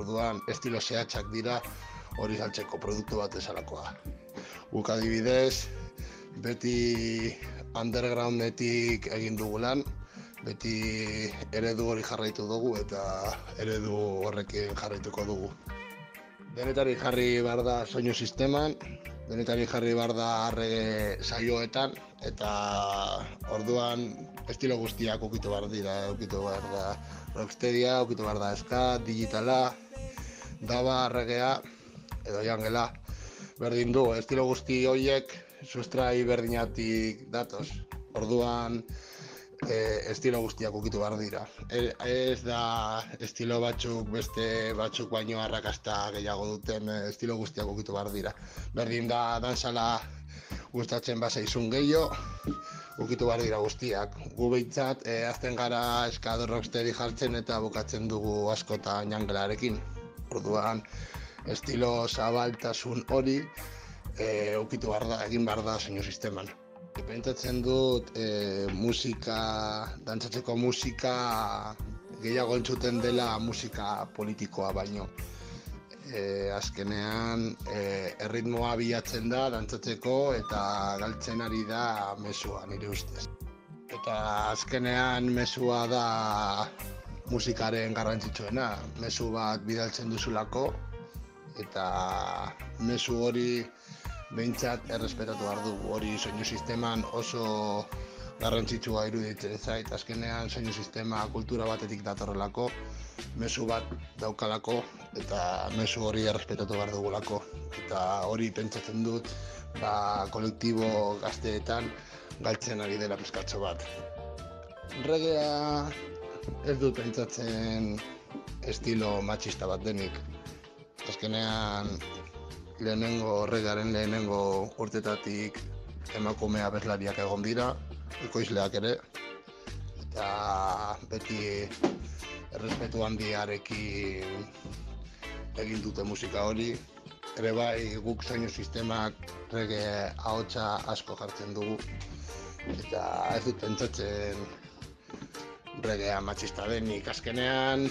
[SPEAKER 13] Orduan, estilo zehatzak dira hori saltzeko produktu bat ezalakoa. Guk adibidez, beti undergroundetik egin dugu lan, beti eredu hori jarraitu dugu eta eredu horrekin jarraituko dugu. Denetari jarri behar da soinu sisteman, denetari jarri behar da arrege saioetan, eta orduan estilo guztiak ukitu behar dira, ukitu behar da rocksteadia, ukitu behar da ska, digitala, daba, arregea, edo jangela. Berdin du, estilo guzti horiek sustrai berdinatik datoz. Orduan, e, estilo guztiak ukitu behar dira. E, ez da estilo batzuk beste batzuk baino arrakasta gehiago duten e, estilo guztiak ukitu behar dira. Berdin da dansala gustatzen bazaizun gehiago, ukitu behar dira guztiak. Gu behintzat, e, azten gara eskado rocksteady jartzen eta bukatzen dugu askotan jangelarekin. Orduan, estilo zabaltasun hori e, ukitu behar da, egin behar da zeinu sisteman. Pentsatzen dut e, musika, dantzatzeko musika gehiago entzuten dela musika politikoa baino. E, azkenean e, erritmoa bilatzen da dantzatzeko eta galtzen ari da mesua nire ustez. Eta azkenean mesua da musikaren garrantzitsuena, mesu bat bidaltzen duzulako eta mesu hori behintzat errespetatu behar du. Hori soinu sisteman oso garrantzitsua iruditzen zait, azkenean soinu sistema kultura batetik datorrelako, mesu bat daukalako eta mesu hori errespetatu behar dugulako. Eta hori pentsatzen dut ba, kolektibo gazteetan galtzen ari dela pizkatxo bat. Regea ez dut pentsatzen estilo matxista bat denik. Azkenean lehenengo regaren lehenengo urtetatik emakume abeslariak egon dira, ekoizleak ere, eta beti errespetu handiarekin egin dute musika hori. Ere bai guk soinu sistemak rege ahotsa asko jartzen dugu, eta ez dut pentsatzen regea matxista denik azkenean,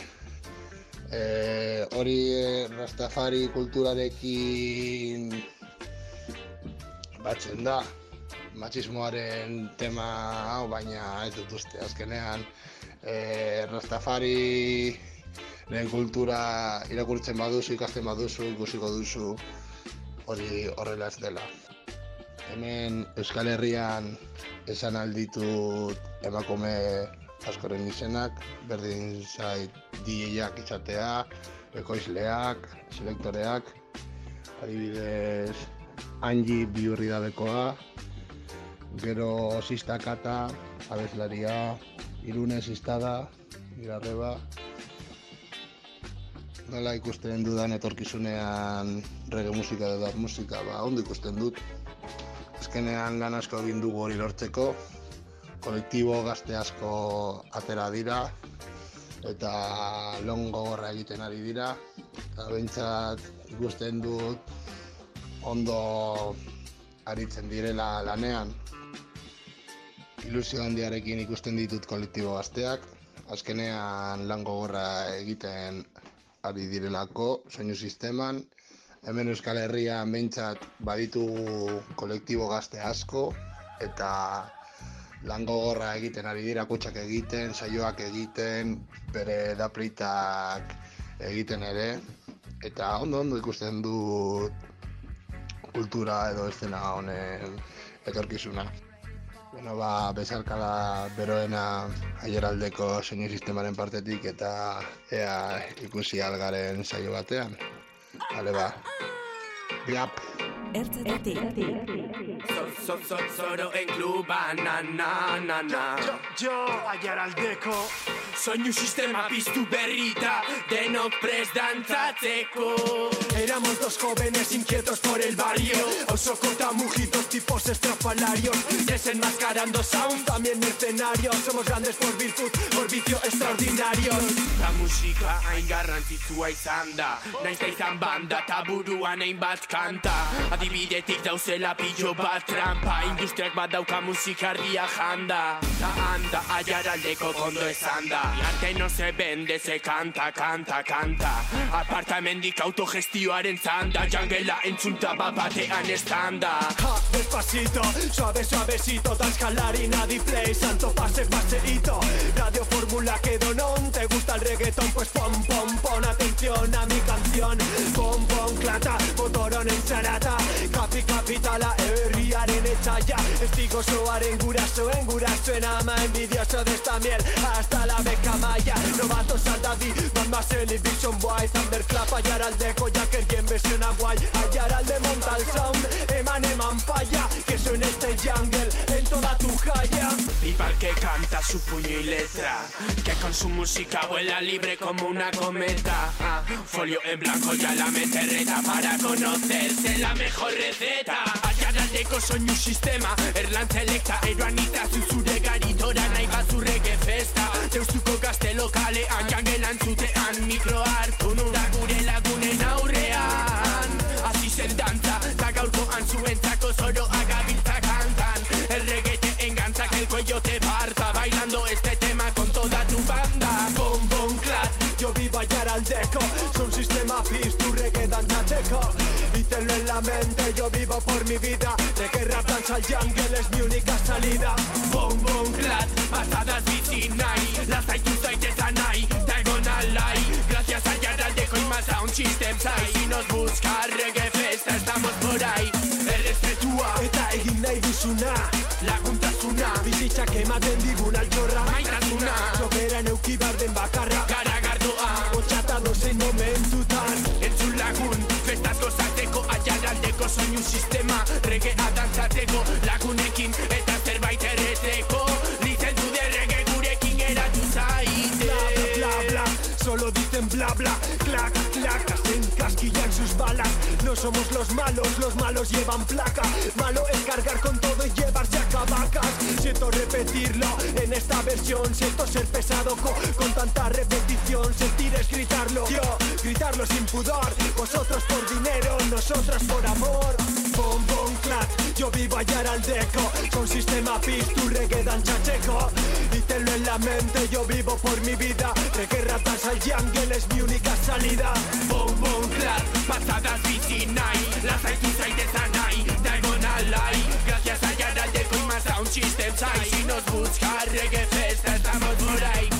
[SPEAKER 13] e, hori eh, Rastafari kulturarekin batzen da matxismoaren tema hau, baina ez dut uste, azkenean e, Rastafari lehen kultura irakurtzen baduzu, ikasten baduzu, ikusiko duzu hori horrela ez dela. Hemen Euskal Herrian esan alditut emakume askoren izenak, berdin zait DJ-ak izatea, ekoizleak, selektoreak, adibidez Angi bihurri dabekoa, gero sistakata, abeslaria, irune sistada, irarreba, nola ikusten dudan etorkizunean reggae musika edo musika, ba, ondo ikusten dut. Azkenean lan asko egin dugu hori lortzeko, kolektibo gazte asko atera dira, eta lon gogorra egiten ari dira, eta behintzat ikusten dut ondo aritzen direla lanean. Ilusio handiarekin ikusten ditut kolektibo gazteak, azkenean lan gogorra egiten ari direlako soinu sisteman. Hemen Euskal Herrian behintzat baditu kolektibo gazte asko eta lan gogorra egiten ari dira kutsak egiten, saioak egiten, bere dapritak egiten ere eta ondo ondo ikusten dut kultura edo eszena honen etorkizuna. Bueno, ba, bezarkala beroena aieraldeko soinu sistemaren partetik eta ea ikusi algaren saio batean. Hale ba, biap.
[SPEAKER 14] So, so, zoro en kluba, na, na, na, na.
[SPEAKER 9] Yo, yo, aiaraldeko
[SPEAKER 14] Soinu sistema piztu berrita Denok prest dantzatzeko.
[SPEAKER 9] Éramos dos jóvenes inquietos por el barrio. Ausokota mujitos tipos estrafalarios.
[SPEAKER 14] Desenmascarando sound
[SPEAKER 9] También mercenarios. Somos grandes por virtud, por vicio extraordinario
[SPEAKER 14] La musika hain garrantzitsua izan da. Naiz da izan banda taburuan hain bat kanta Adibidetik dauzela pillo bat trampa. Industriak bat dauka musikarria janda. Ta anda aiaraldeko kondo esan da arte no se vende, se canta, canta, canta. Apartamendik autogestioaren zanda. Jangela entzunta bat batean estanda.
[SPEAKER 9] Ja, despacito, suave, suavecito Das calarina di play, santo pase, paseito Radio Fórmula que donón ¿Te gusta el reggaetón? Pues pon, pon, pon atención a mi canción. Pon, pon, klata, motoron en zarata Kapi, kapitala, herriaren etxaia Estigo soaren gurasoen gurasoen ama Envidioso de esta miel. Hasta la beca maya. Novatos al David, Mamma Television Boy Thunderclap, Ayaraldeko, Jacker versiona guay Ayaralde monta el sound, eman eman falla que
[SPEAKER 14] canta su puño y letra. Que con su música vuela libre como una cometa. Ah, Folio en blanco ya la mente reta Para conocerse la mejor receta. Aiaraldeko soinu sistema. Erlan selekta, eroanita zuzure garitora Nahi bazurrege festa Deustuko gazte lokalean Jangelan zutean mikro hartu nun
[SPEAKER 9] Ayaraldeco Son sistema piztu, reggae danzateco Y tenlo en la mente, yo vivo por mi vida. Reggae rap danza al jungle es mi única salida.
[SPEAKER 14] Bom, bom, clat, pasadas bizi nahi Lasaitu zaitezan nahi, diagonal nahi Gracias a Yaraldeco y más a un system sai Si nos busca reggae festa, estamos por ahí. Errespetua,
[SPEAKER 9] Eta egin nahi duzuna.
[SPEAKER 14] Laguntasuna
[SPEAKER 9] Bizitzak ematen digun somos los malos, los malos llevan placa. Malo es cargar con todo y llevarse a cabacas. Siento repetirlo en esta versión. Siento ser pesado co- con tanta repetición. Sentir es gritarlo Yo, gritarlo sin pudor. Vosotros por dinero, nosotros por amor. Bom, bom, clac Yo vivo allá al deco. Con sistema pis, tu reggae dan chacheco Mételo en la mente, yo vivo por mi vida. De que ratas al yang, es mi única salida.
[SPEAKER 14] Boom, boom, clap, patadas vicinai. Las hay y de Sanai, Diamond Ally. Gracias a Yara de Prima Sound System Sai. Si nos busca reggae festa, estamos por ahí.